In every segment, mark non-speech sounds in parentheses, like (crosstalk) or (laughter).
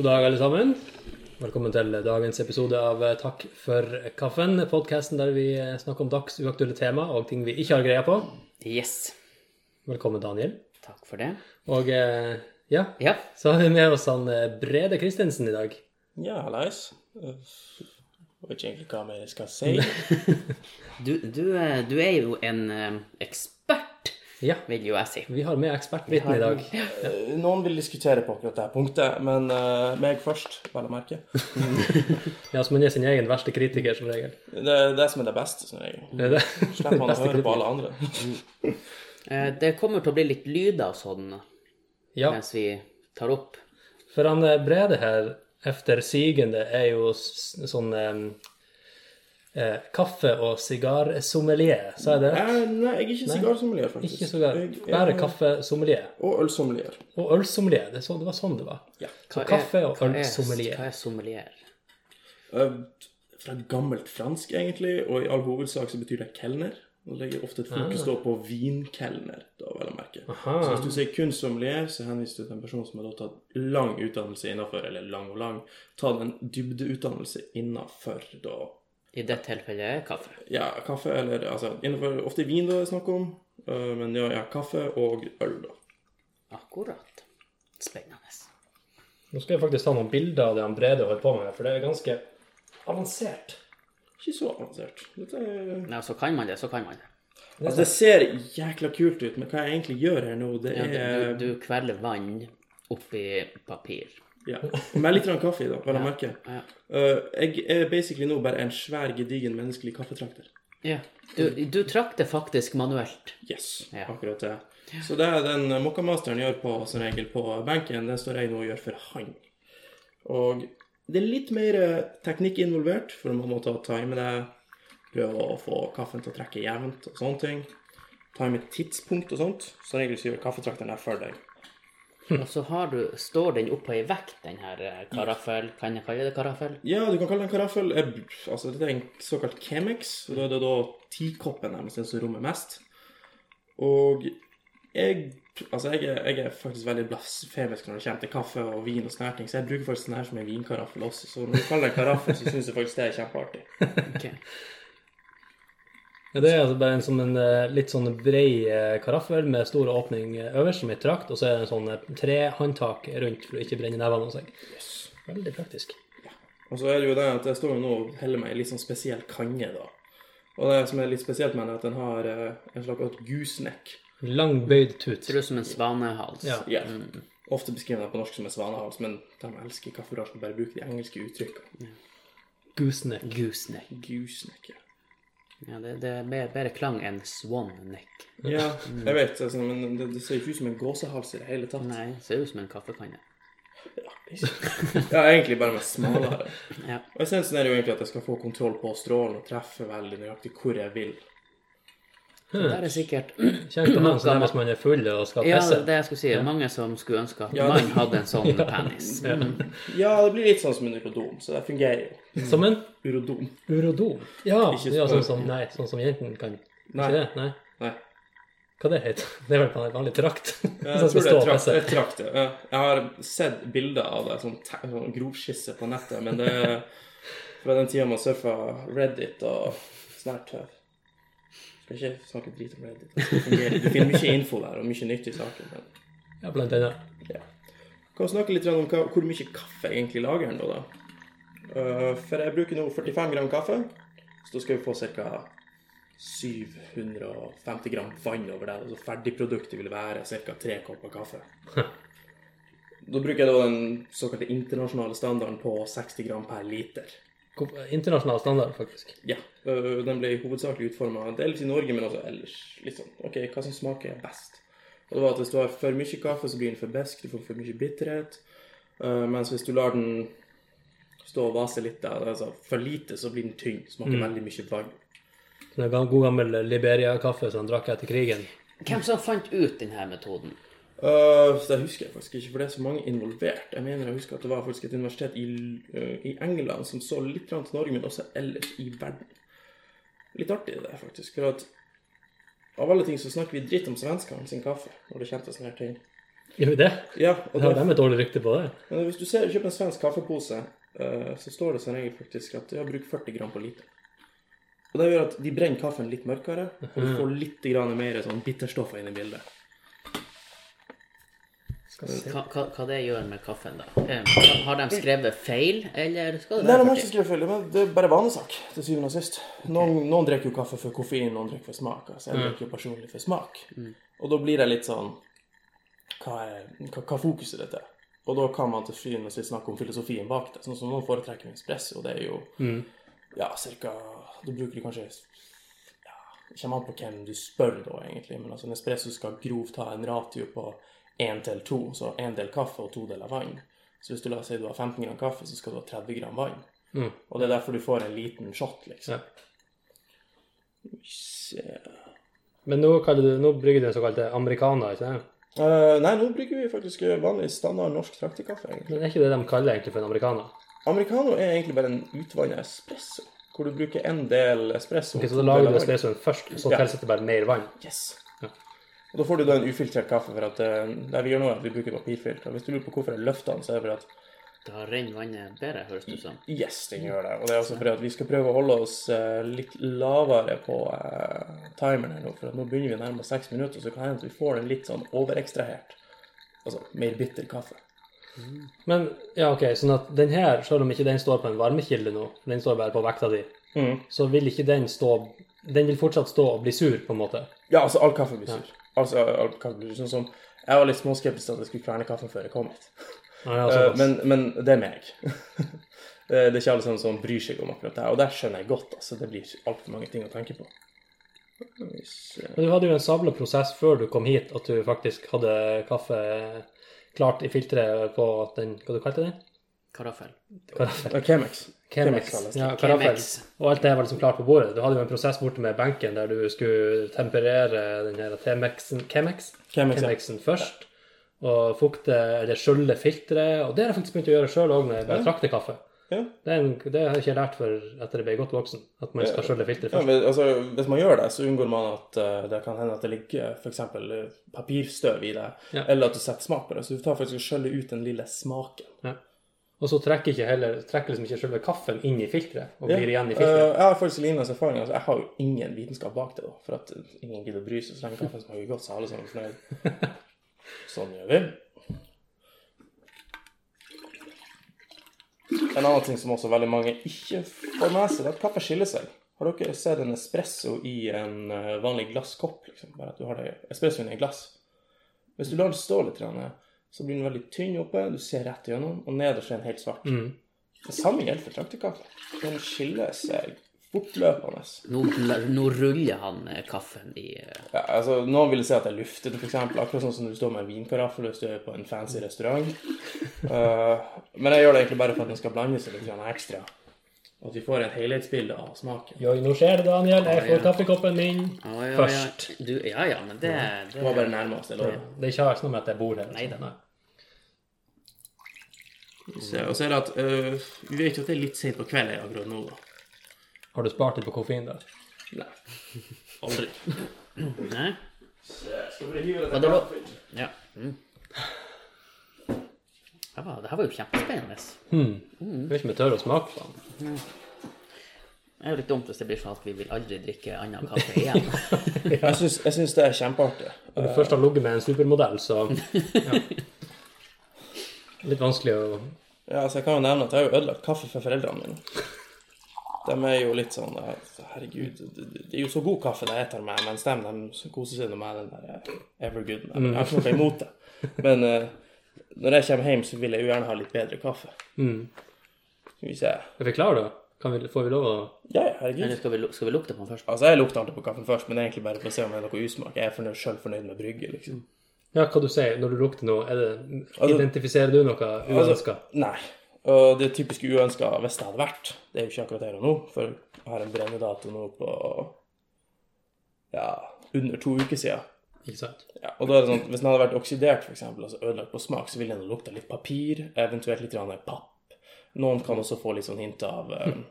God dag, alle sammen. Velkommen til dagens episode av eh, Takk for kaffen, podkasten der vi eh, snakker om dagsuaktuelle tema og ting vi ikke har greie på. Yes. Velkommen, Daniel. Takk for det. Og eh, ja, Ja. så har vi med oss han Brede Christensen i dag. Ja, hallais. Jeg vet ikke egentlig hva mer jeg skal si. (laughs) Du, du, du er jo en ekspert, Ja, vil jo jeg si. vi har med ekspertviten i dag. Ja. Noen vil diskutere på akkurat det punktet, men uh, meg først, vel å merke. (laughs) Ja, så man er sin egen verste kritiker, som regel. Det er det som er det beste, som regel. Det det. Slipper man å (laughs) høre på alle andre. Eh, Det kommer til å bli litt lyder og sånn Ja, mens vi tar opp. for han eh, Brede her, efter sigende, er jo sånn eh, eh, kaffe- og sigarsommelier, sa jeg det? rett? Eh, nei, jeg er ikke sigarsommelier, faktisk. Ikke sigar. Jeg er- Bare kaffesommelier. Og ølsommelier. Og ølsommelier. Det, er så, det var sånn det var. Ja. Så er- kaffe og hva er- ølsommelier. Hva er sommelier? Eh, Fra gammelt fransk, egentlig, og i all hovedsak så betyr det kelner. Og legger ofte et fokus da på vinkelner, da vel å merke. Aha. Så hvis du sier kun sommelier, så henviser du til en person som har da tatt lang utdannelse innenfor, eller lang og lang, tatt en dybdeutdannelse innenfor da I det tilfellet er kaffe. Ja, kaffe eller altså innenfor Ofte vin det er snakk om, øh, men ja, ja, kaffe og øl, da. Akkurat. Spennende. Nå skal jeg faktisk ta noen bilder av det han Brede holder på med, for det er ganske avansert. Ikke så avansert. Dette er Ja, så kan man det, så kan man det. Altså, det ser jækla kult ut, men hva jeg egentlig gjør her nå, det Ja, er du, du kveler vann oppi papir. Ja. Med litt grann kaffe i, da, vel å merke. Ja. Øh, jeg er basically nå bare en svær, gedigen menneskelig kaffetrakter. ja. Du, du trakk det faktisk manuelt. Yes, akkurat det. Så det er den mokkamasteren gjør på, som regel på benken, den står jeg nå og gjør for han. Og det er litt mer eh, teknikk involvert, for man må ta time det, prøve å få kaffen til å trekke jevnt og sånne ting. Time tidspunkt og sånt. Som regel så gjør kaffetrakteren det for deg. Og så har du, står den oppå ei vekt, den her eh, karaffel. Kan jeg kalle det karaffel? Ja, du kan kalle den en karaffel. Altså, det er en såkalt Chemex, og da er det da tikoppen nærmest den som rommer mest. Og jeg Altså, jeg er, jeg er faktisk veldig blasfemisk når det kommer til kaffe og vin og sånne ting, så jeg bruker faktisk den her som en vinkaraffel også. Så når du kaller det en karaffel, så syns jeg faktisk det er kjempeartig. (laughs) Ok. Ja, det er altså bare en, sånn, en eh, litt sånn brei eh, karaffel med stor åpning eh, øverst som i trakt, og så er det en sånn eh, trehåndtak rundt for å ikke brenne nevene av seg. Yes. Veldig praktisk. Og så er det jo det at jeg står jo nå og heller meg i litt sånn spesiell kange, da. Og det som er litt spesielt med den, er at den har en slags gooseneck. Lang bøyd tut. Ser ut som en svanehals. Ja. Ja. Ofte beskriver den på norsk som en svanehals, men de elsker kaffebransjen bare bruker de engelske uttrykkene. Gooseneck. Gooseneck. Gooseneck, ja. Ja, det, det er mer, bedre klang enn swan neck. Ja, jeg vet, altså, men det, det ser jo ikke ut som en gåsehals i det hele tatt. Nei, det ser ut som en kaffekanne. Ja, ja, egentlig bare med smalere. Ja. Og essensen er jo egentlig at jeg skal få kontroll på strålen og treffe veldig nøyaktig hvor jeg vil. Så der er sikkert Kjenner på han som hvis man er full og skal Ja, det jeg skulle si. Mange som skulle ønske at Ja, man hadde en sånn (laughs) penis. Mm. Ja, det blir litt sånn som en urodom, så det fungerer jo. Som en Urodom. urodom. Ja, ja sånn som, nei, sånn som jentene kan. Nei. Ikke det? Nei. Nei. Hva det heter (laughs) Det er vel en vanlig trakt? Jeg tror det er trakt. det er trakt, ja. Jeg har sett bilder av det, sånn, te- sånn grovskisse på nettet, men det er (laughs) fra den tida man surfa Reddit og snart her tøv. Skal ikke snakke drit om Reddit. Det. Du finner mye info der, og mye nyttig i saken. Men Ja, blant annet. ja. Kan vi snakke litt om hva, hvor mye kaffe egentlig lager nå, da. Uh, for jeg bruker nå 45 gram kaffe, så da skal vi få ca. 750 gram vann over det. Altså ferdigproduktet vil være ca. tre kopper kaffe. (laughs) Da bruker jeg da den såkalte internasjonale standarden på 60 gram per liter. Internasjonal standard, faktisk. Ja, øh, Den ble hovedsakelig utforma dels i Norge, men også ellers. Litt sånn, ok, Hva som smaker best? Og det var at Hvis du har for mye kaffe, så blir den for besk, du får for mye bitterhet. Øh, mens hvis du lar den stå og vase litt, der, altså for lite, så blir den tynn. Smaker veldig mye vann. Sånn god gammel Liberia-kaffe som han drakk etter krigen. Hvem som fant ut denne metoden? Øh, så det husker jeg faktisk ikke, for det er så mange involvert. Jeg mener jeg husker at det var faktisk et universitet i, uh, i England som så litt til Norge, men også ellers i verden. Litt artig det, faktisk. For at av alle ting så snakker vi dritt om svenskene sin kaffe når det kommer til sånne her ting. Gjør vi det? Ja, og Har de et dårlig rykte på det? men hvis du ser, kjøper en svensk kaffepose, uh, så står det som regel faktisk at ja, bruk 40 gram på liter. Og det gjør at de brenner kaffen litt mørkere, og du får litt grann mer sånn bitterstoffer inn i bildet. Hva, hva, hva det gjør med kaffen, da? Eh, Har de skrevet feil, eller skal det Nei, de har ikke skrevet feil, men det er bare vanesak, til syvende og sist. Noen, noen drikker jo kaffe for koffein, noen drikker for smak. Altså, jeg drikker jo personlig for smak. Og da blir det litt sånn Hva er hva, hva fokuset ditt er? Og da kan man til syvende og sist snakke om filosofien bak det. Sånn som noen foretrekker espresso, og det er jo ja, cirka Da bruker du kanskje ja, Det kommer an på hvem du spør, da, egentlig. Men altså, en espresso skal grovt ha en ratio på én til to, så én del kaffe og to deler vann. Så hvis du la oss si du har 15 gram kaffe, så skal du ha 30 gram vann. Mm. Og det er derfor du får en liten shot, liksom. Ja. Men nå, du, nå brygger du en såkalt americana, ikke det? Uh, nei, nå bruker vi faktisk vanlig standard norsk traktekaffe, egentlig. Men er ikke det de kaller egentlig for en americana? Americano er egentlig bare en utvanna espresso, hvor du bruker en del espresso. Ok, så da lager du espressoen først, så Ja. tilsetter du bare mer vann? Yes. Ja. Og da får du da en ufiltrert kaffe, for at eh, det vi gjør nå, er at vi bruker papirfilter. Hvis du lurer på hvorfor jeg løfter den, så er det for at Da renner vannet bedre, høres det ut som. Yes, den gjør det. Og det er også fordi at vi skal prøve å holde oss eh, litt lavere på eh, timeren her nå, for at nå begynner vi å nærme oss seks minutter, så kan det hende at vi får en litt sånn overekstrahert, altså mer bitter kaffe. Men ja, ok, sånn at den her, selv om ikke den står på en varmekilde nå, den står bare på vekta di, Mm. så vil ikke den stå Den vil fortsatt stå og bli sur, på en måte. Ja, altså all kaffe blir sur. Altså. Sånn som Jeg var litt småskeptisk til at jeg skulle kverne kaffen før jeg kom hit. Nei, Eh, men, men det er meg. (laughs) Eh, det er ikke alle sammen som bryr seg om akkurat det. Og det skjønner jeg godt. altså Det blir altfor mange ting å tenke på. Se. Men du hadde jo en sabla prosess før du kom hit, at du faktisk hadde kaffe klart i filteret på den Hva du kalte den? Karaffel. Karaffel. Eh, Chemex. Chemex. Ja. Og alt det var liksom klart på bordet. Du hadde jo en prosess borte med benken der du skulle temperere den her Chemexen, Chemex, Chemex, ja. Chemexen først. Og fukte eller skjølde filteret. Og det har jeg faktisk begynt å gjøre sjøl òg når jeg bare trakter kaffe. Ja. Det, en, det har jeg ikke lært før etter jeg ble godt voksen, at man skal skjølle filteret Ja, først. men, altså, hvis man gjør det, så unngår man at uh, det kan hende at det ligger f.eks. papirstøv i det, Ja. eller at du setter smak på det. Så du tar faktisk og skjøller ut den lille smaken. Ja. Og så trekker ikke heller, trekker liksom ikke selve kaffen inn i filteret og Ja, blir igjen i eh, filteret. jeg har faktisk lignende erfaring. Altså, jeg har jo ingen vitenskap bak det, da, for at ingen gidder å bry seg. Så lenge kaffen smaker godt, så er alle sammen fornøyd. (laughs) Sånn gjør vi. En annen ting som også veldig mange ikke får med seg, er at kaffe skiller seg. Har dere sett en espresso i en eh, vanlig glasskopp? Liksom? Bare at du har det, espressoen i glass. Hvis du lar det stå litt, grann, så blir den veldig tynn oppe, du ser rett igjennom, og nederst er den helt svart. Mm. Det samme gjelder for traktekaffe. Den skiller seg fortløpende. Nå, nå ruller han kaffen i eh, Ja, altså, noen vil si at det er luftete, f.eks. Akkurat sånn som du står med en vinkaraffel hvis du er på en fancy restaurant. uh, (laughs) men jeg gjør det egentlig bare for at den skal blande seg litt ekstra. Og at vi får et helhetsbilde av smaken. Jo, nå skjer det, Daniel. Jeg får kaffekoppen min Å, ja, først. Ja. Du, ja, ja, men det, Det det var bare nærmest, lover. Det er ikke noe med at jeg bor her. Neida. Nei. Så- Og så er det at øh, Vi vet jo at det er litt sent på kvelden akkurat nå, da. Har du spart litt på koffein, da? Nei. Aldri. Nei? Skal vi hive Og det var Ja. Mm. Det, var, det her var jo kjempespennende. Jeg vet ikke om jeg tør å smake på den. Det er jo litt dumt hvis det blir sånn at vi vil aldri drikke annen kaffe igjen. (laughs) Syns, jeg syns det er kjempeartig. Når du først har ligget med en supermodell, så ja. (laughs) Litt vanskelig å Ja, altså Jeg kan jo nevne at jeg har jo ødelagt kaffe for foreldrene mine. De er jo litt sånn eh, Herregud, det, er jo så god kaffe de spiser meg, mens de, de koser seg med den der eh, Evergood. Jeg har ikke noe imot det. Men uh, når jeg kommer hjem, så vil jeg jo gjerne ha litt bedre kaffe. mm. Skal vi se. Er vi klare, da? Kan vi, får vi lov å Ja, ja, herregud. Eller skal vi, skal vi lukte på den først? Altså, jeg lukter alltid på kaffen først, men egentlig bare for å se om det er noe usmak. Jeg er sjøl fornøyd med brygge, liksom. Ja, hva du sier når du lukter noe? Er det, Altså- identifiserer du noe uønska? Nei. Og det typiske typisk uønska hvis det hadde vært. Det er jo ikke akkurat her og nå, for jeg har en brennedato nå på ja, under to uker siden. Ikke sant? Ja, og da er det sånn, Hvis den hadde vært oksidert, for eksempel, altså ødelagt på smak, så ville den lukta litt papir, eventuelt litt papp. Noen kan også få litt sånn hint av um,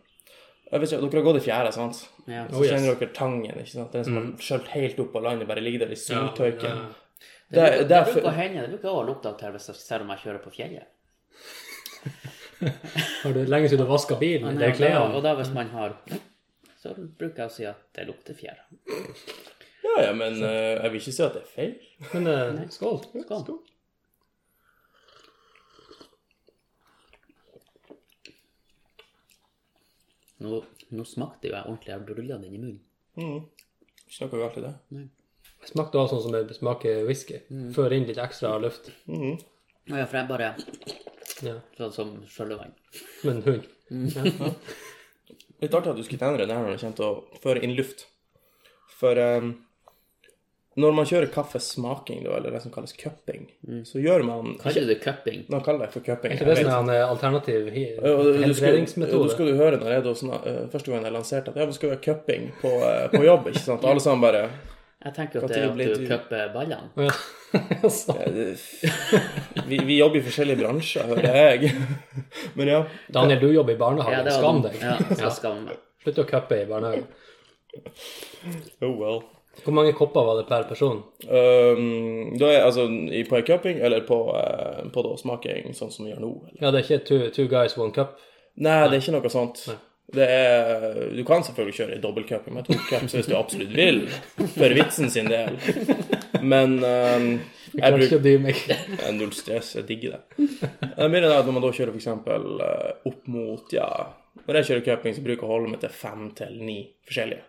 jeg vet ikke, Dere har gått i fjæra, sant? Ja. Så Oh, yes. kjenner dere tangen. ikke sant? Den som har skjølt helt opp på landet, bare ligger der i Ja, syltørken. ja. Det, Det det det bruker å hende. Det bruker å lukte av jeg, selv om jeg kjører på fjellet. (laughs) Har du lenge siden du vaska bilen? Nei, Det er klærne. og da hvis man har Så bruker jeg å si at det lukter fjære. Ja, ja, men uh, jeg vil ikke si at det er feil. Men uh, skål. Skål. Nå, nå smakte jo jeg ordentlig. Jeg rulla den i munnen. Ikke noe galt i det. Det smakte også sånn som det smaker whisky. Før inn litt ekstra luft. Mm. ja, for jeg bare Ja. Sånn som sjølvann. Men hund. (laughs) Litt artig at du skulle endre det her når det kommer til å føre inn luft. For um, når man kjører kaffesmaking, da, eller det som kalles cupping, så gjør man Kaller du det cupping? Nå kaller det for cupping. Er ikke det som er en eh, alternativ hi- Da du du skal du høre når jeg da sånn, uh, første gang jeg lanserte at ja, vi skal ha cupping på, uh, på jobb, ikke sant? (laughs) Alle sammen bare Jeg tenker at det er at du du- cupper ballene. Ja. (laughs) Vi, vi jobber i forskjellige bransjer, hører jeg. (laughs) Men ja. Daniel, du jobber i barnehage. Ja, Skam deg. Ja, så jeg meg. Slutt å cuppe i barnehagen. Oh well. Hvor mange kopper var det per person? Um, da er altså i- på en cupping, eller på, eh, på da smaking, sånn som vi gjør nå. Eller? Ja, det er ikke two, two guys, one cup. Nei, det er ikke noe sånt. Det er, du kan selvfølgelig kjøre i dobbeltcup med to cups hvis du absolutt vil, for vitsen sin del. Men um, Jeg bruker. (laughs) Det er Null stress, jeg digger det. Det er mer enn at når man da kjører f.eks. opp mot ja, Når jeg kjører cuping, så bruker jeg å holde meg til fem til ni forskjellige.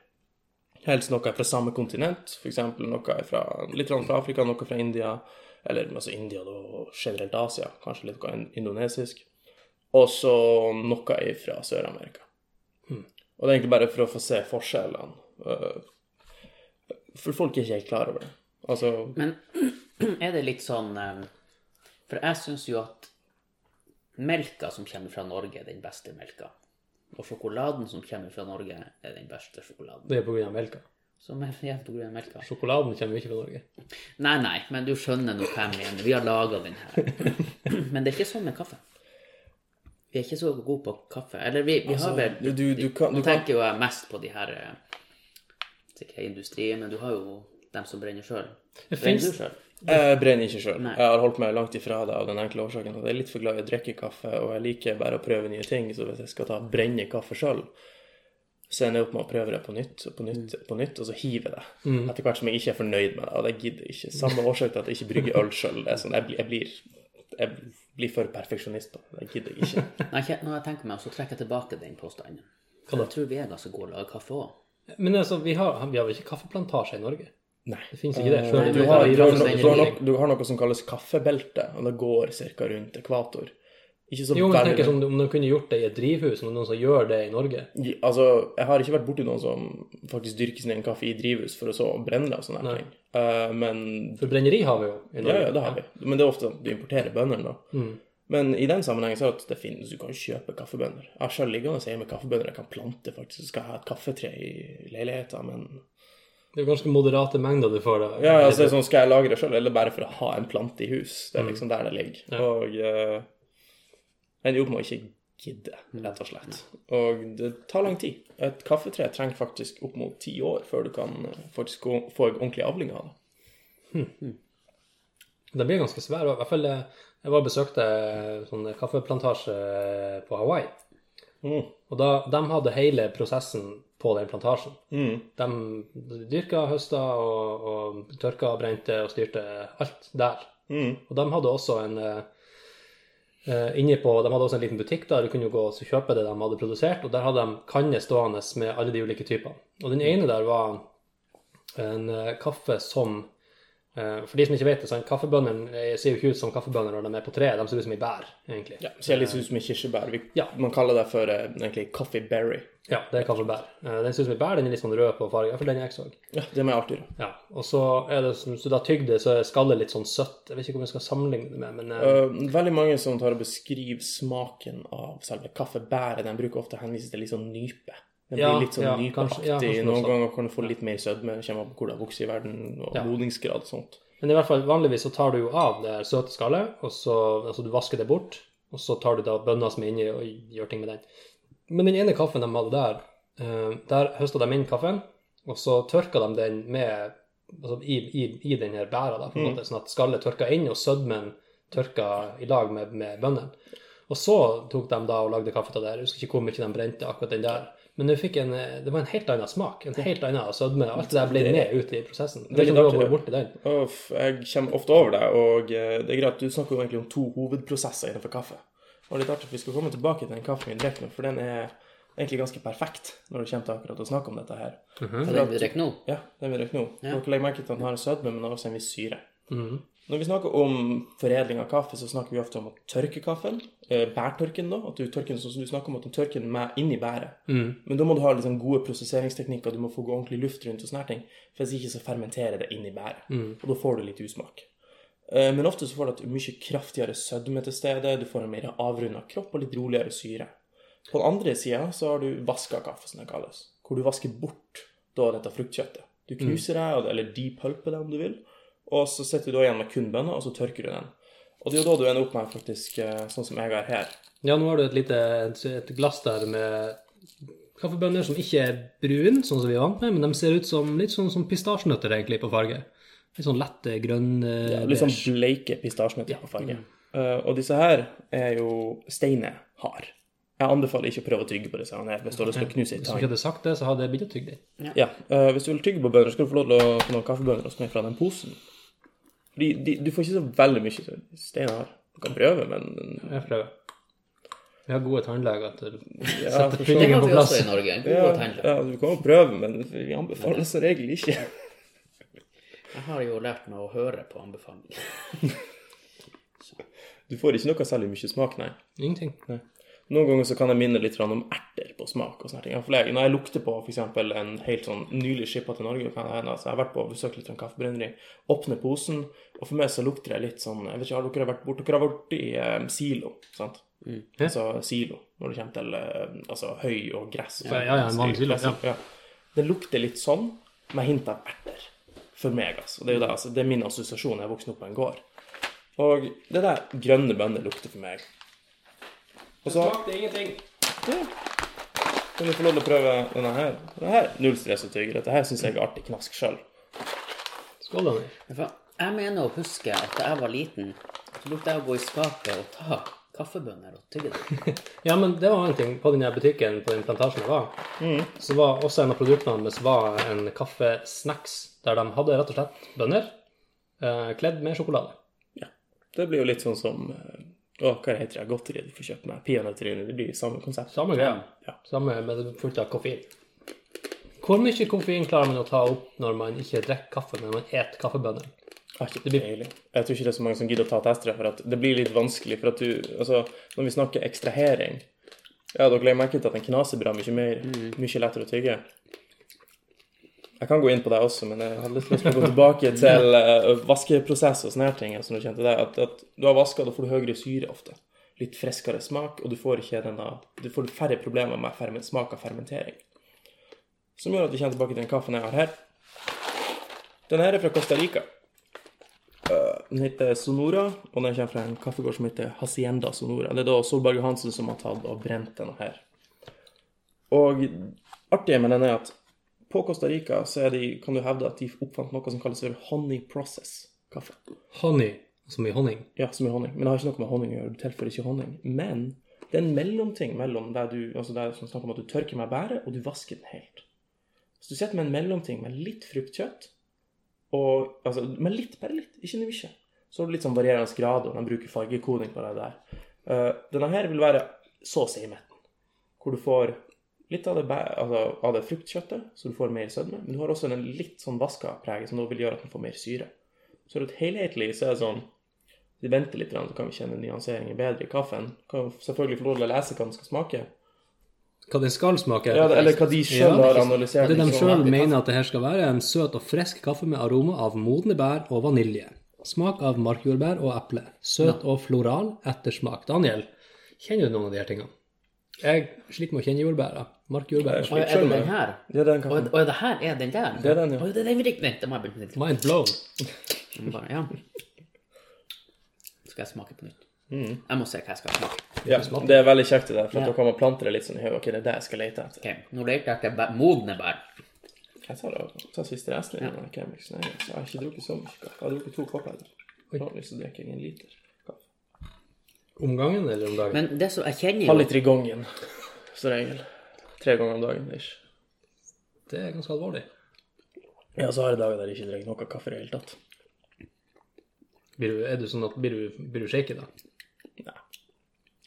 Helst noe fra samme kontinent, f.eks. noe fra, litt fra Afrika, noe fra India. Eller altså India og generelt Asia, kanskje litt indonesisk. Og så noe fra Sør-Amerika. Og det er egentlig bare for å få se forskjellene. øh, For folk er ikke helt klar over det. Altså Men (clears throat) er det litt sånn eh, For jeg syns jo at melka som kommer fra Norge, er den beste melka. Og sjokoladen som kommer fra Norge, er den beste sjokoladen. Det er på grunn av melka. Som er igjen av melka. Sjokoladen kommer ikke fra Norge. Nei, nei, men du skjønner nå hvem jeg mener. Vi har laga den her. (clears throat) Men det er ikke sånn med kaffe. Vi er ikke så gode på kaffe. Eller vi, vi har vel du, du, du kan, Nå tenker jo jeg mest på de her eh, Sikkert industrien, men du har jo dem som brenner sjøl. Brenner du sjøl? Jeg brenner ikke sjøl. Jeg har holdt meg langt ifra det av den enkle årsaken at jeg er litt for glad i å drikke kaffe, og jeg liker bare å prøve nye ting. Så hvis jeg skal ta brenne kaffe sjøl, så ender jeg opp med å prøve det på nytt og på nytt, på nytt og så hive det. Etter hvert som jeg ikke er fornøyd med det, og det gidder jeg ikke. Samme årsak til at jeg ikke brygger øl sjøl. Sånn, jeg, blir- jeg, blir, jeg blir for perfeksjonist på det. Gidder (laughs) jeg ikke. Nei, når jeg tenker meg om, så trekker jeg tilbake den påstanden. For? Jeg tror vi er gode til å lage kaffe òg. Men altså, vi har, vi har vel ikke kaffeplantasje i Norge? Nei. Det finnes ikke det. Du har, har du, har, du, har noe, du har noe som kalles kaffebelte, og det går ca. rundt ekvator. Ikke så Jo, men veldig som om de kunne gjort det i et drivhus, om noen som gjør det i Norge. Ja, Altså, jeg har ikke vært borti noen som faktisk dyrker sin egen kaffe i drivhus for å så brenne det og sånne ting. Uh, men For brenneri har vi jo i Norge. ja, ja, det har vi. Men det er ofte at du importerer bøndene, da. Mm. Men i den sammenhengen så er det at det finnes, du kan kjøpe kaffebønner. Jeg har selv liggende hjemme med kaffebønner jeg kan plante, faktisk. Så skal jeg ha et kaffetre i leiligheten, men Det er ganske moderate mengder du får da. Ja, altså, det er sånn, skal jeg lage sjøl, eller bare for å ha en plante i hus? Det er Mm. liksom der det ligger. Og uh, jeg ender jo opp med å ikke gidde, rett og slett. Og det tar lang tid. Et kaffetre trenger faktisk opp mot ti år før du kan eh, faktisk få en ordentlig avling av det. Den blir ganske svær. I hvert fall eh, jeg var og besøkte sånn kaffeplantasje på Hawaii. Mm. Og da, de hadde hele prosessen på den plantasjen. Mm. De dyrka, høsta og, og tørka, brente og styrte alt der. Mm. Og de hadde også en eh, eh, inne på, De hadde også en liten butikk der du kunne gå og kjøpe det de hadde produsert. Og der hadde de kanner stående med alle de ulike typene. Og den ene der var en eh, kaffe som eh, For de som ikke vet det, sånn, en kaffebønnene eh, ser jo ikke ut som kaffebønner når de er på treet. De ser ut som i bær, egentlig. Ja, ser litt ut som i kirsebær. Vi, Ja. Man kaller det for eh, egentlig kaffeberry. Ja, det er kaffebær. Eh, den ser ut som i bær, den er litt sånn rød på farge. For den er jeg så. Ja, det jeg alltid gjøre. Ja, og så er det, Hvis så da tygger det, så er skallet litt sånn søtt. Jeg vet ikke om jeg skal sammenligne det med, men eh, Uh, veldig mange som tar og beskriver smaken av selve kaffebæret, de bruker ofte å henvise til litt sånn nype. Den blir Ja, litt sånn ja, nypaktig ja, Noen ganger kan du få litt mer sødme, kommer an på hvor det har vokst i verden, og Ja. modningsgrad og sånt. Men i hvert fall vanligvis så tar du jo av det søte skallet, og så altså du vasker det bort, og så tar du da bønna som er inni og gjør ting med den. Men den ene kaffen de hadde der, eh, der høsta de inn kaffen, og så tørka de den med altså i, i, i den her bæra, da, på en måte, sånn at skallet tørka inn, og sødmen tørka i lag med, med bønnene. Og så tok de da og lagde kaffe av det. Jeg husker ikke hvor mye de brente akkurat den der. Men en, eh, det var en helt annen smak, en helt annen sødme. Alt det der ble med ut i prosessen. Det er ikke noe å gå det. borti den. Uff, jeg kommer ofte over det, og eh, det er greit. Du snakker jo egentlig om to hovedprosesser innenfor kaffe. Og litt artig, vi skal komme tilbake til den kaffen vi drikker nå, for den er egentlig ganske perfekt når det kommer til akkurat å snakke om dette her. Så den vi drikker nå? Ja, den vi drikker nå. Ja. Dere legger merke til at den har sødme, men også en viss syre. Mhm. Når vi snakker om foredling av kaffe, så snakker vi ofte om å tørke kaffen. Bærtørken, da. At du tørker den sånn som du snakker om, at du tørker den med inni bæret. Mm. Men da må du ha liksom gode prosesseringsteknikker, du må få gå ordentlig luft rundt og sånne ting. For hvis ikke så fermenterer det inni bæret. Og da får du litt usmak. Eh, Men ofte så får du et mye kraftigere sødme til stede, du får en mer avrunda kropp og litt roligere syre. På den andre sida så har du vaska kaffe, som det kalles. Hvor du vasker bort da dette fruktkjøttet. Du knuser det, eller depulper det om du vil. Og så sitter du da igjen med kun bønner, og så tørker du den. Og det er jo da du ender opp med faktisk eh, sånn som jeg har her. Ja, nå har du et lite et, glass der med kaffebønner som ikke er brun, sånn som vi er vant med, men de ser ut som litt sånn som pistasjenøtter egentlig på farge. Litt sånn lette grønne ja, Litt sånn bleike pistasjenøtter på farge. Uh, og disse her er jo steinehard. Jeg anbefaler ikke å prøve å tygge på disse her hvis du har lyst til å knuse Hvis du ikke hadde sagt det, så hadde jeg begynt å tygge dem. Ja, eh, hvis du vil tygge på bønner, skal du få lov til å få noen kaffebønner og smake fra den posen. Fordi de, du får ikke så veldig mye steinhard. Du kan prøve, men Jeg prøver. Vi har gode tannleger til å sette Det har på vi plass. også i Norge. Gode ja, tannleger. ja, du kan jo prøve, men vi anbefaler som regel ikke. Jeg har jo lært meg å høre på anbefalinger. Du får ikke noe særlig mye smak, nei. Ingenting. Noen ganger så kan jeg minne litt om erter på smak. og sånne ting. For jeg, når jeg lukter på f.eks. en helt sånn nylig skippa til Norge kan jeg, altså, Jeg har vært på besøk litt sånn kaffebrenneri, åpner posen, og for meg så lukter det litt sånn jeg vet ikke, Har dere vært bort, Dere har vært i eh, silo, sant? Altså silo, når det kommer til eh, altså, høy og gress. og sånt. Ja, ja, en vanlig silo, ja. ja. Det lukter litt sånn, med hint av erter. For meg, altså. Det er jo det, altså, det er min assosiasjon. Jeg er vokst opp på en gård. Og det der grønne bønner lukter for meg. Og så Smakte ingenting. ja. Kan du få lov til å prøve denne her? Denne her null stress og tygge. Dette her syns jeg er artig knask sjøl. Skål, Daniel. Jeg mener å huske at da jeg var liten, så brukte jeg å gå i skapet og ta kaffebønner og tygge dem. (laughs) Ja, men det var en ting. På den butikken på den plantasjen jeg var, så var også en av produktene deres var en kaffesnacks der de hadde rett og slett bønner eh, kledd med sjokolade. Ja. Det blir jo litt sånn som eh, Å, hva heter det? Godteri du får kjøpt med peanøttryne. Det blir samme konsept. Samme greia. Ja. Samme med fullt av koffein. Hvor mye koffein klarer man å ta opp når man ikke drikker kaffe, men man spiser kaffebønner? Det ikke peiling. Jeg tror ikke det er så mange som gidder å ta tester, for at det blir litt vanskelig. For at du Altså, når vi snakker ekstrahering Ja, dere legger merke til at den knaser bra mye, mer, mye lettere å tygge. Jeg kan gå inn på det også, men jeg har litt lyst til å gå tilbake (laughs) til uh, vaskeprosess og sånne her ting. som du kjente det, at, at du har vaska, da får du høyere syre ofte. Litt friskere smak, og du får ikke denne Du får færre problemer med ferment, smak av fermentering. Som gjør at vi kommer tilbake til den kaffen jeg har her. Den her er fra Costa Rica. Uh, Den heter Sonora, og den kommer fra en kaffegård som heter Hacienda Sonora. Det er da Solberg Hansen som har tatt og brent denne her. Og artige med den er at på Costa Rica så de, kan du hevde at de oppfant noe som kalles honey process kaffe. Honey, som i honning. Ja, som i honning. Men det har ikke noe med honning å gjøre. Du tilfører ikke honning. Men det er en mellomting mellom der du altså der som snakker om at du tørker med bæret, og du vasker den helt. Så du sitter med en mellomting med litt fruktkjøtt, og altså med litt, bare litt, ikke mye. Så har du litt sånn varierende grad, og de bruker fargekoding på det der. Uh, denne her vil være så å si i midten, hvor du får litt av det, altså, av det fruktkjøttet, så du får mer sødme, men du har også en litt sånn vaska preg, som da vil gjøre at den får mer syre. Så er det helhetlig så er det sånn vi venter litt, så kan vi kjenne nyanseringen bedre i kaffen. Kan selvfølgelig få lov til å lese hva den skal smake. Hva den skal smake. Ja, eller hva de sjøl Ja, har analysert. Det de liksom. sjøl mener at det her skal være, en søt og frisk kaffe med aroma av modne bær og vanilje. Smak av markjordbær og eple. Søt og floral ettersmak. Daniel, kjenner du noen av de her tingene? Jeg sliter med å kjenne jordbæra. Markjordbær. Og er det den her? Det er den Og, og det her er den der? Det er den, ja. Og det er den vi drikker. Vent, det må jeg begynne. Mind blown. Bare, ja. Skal jeg smake på nytt? Jeg må se hva jeg skal smake. Ja, det er veldig kjekt i det for Ja. da kan man plante det litt sånn i hodet. Ok, det er det jeg skal lete etter. Okay. nå leter jeg etter modne bær. Jeg tar, det, tar siste resten Ja. Jeg, jeg har ikke drukket så mye kaffe. Jeg har drukket to kopper. Vanligvis så drikker jeg en liter kaffe. Om gangen eller om dagen? Men det som jeg kjenner Halv jo liter i gangen, som regel. Tre ganger om dagen. Ish. Det er ganske alvorlig. Ja, så har jeg dager der jeg ikke drikker noe kaffe i det hele tatt. Blir du, er du sånn at blir du, blir du shaky da? Nei.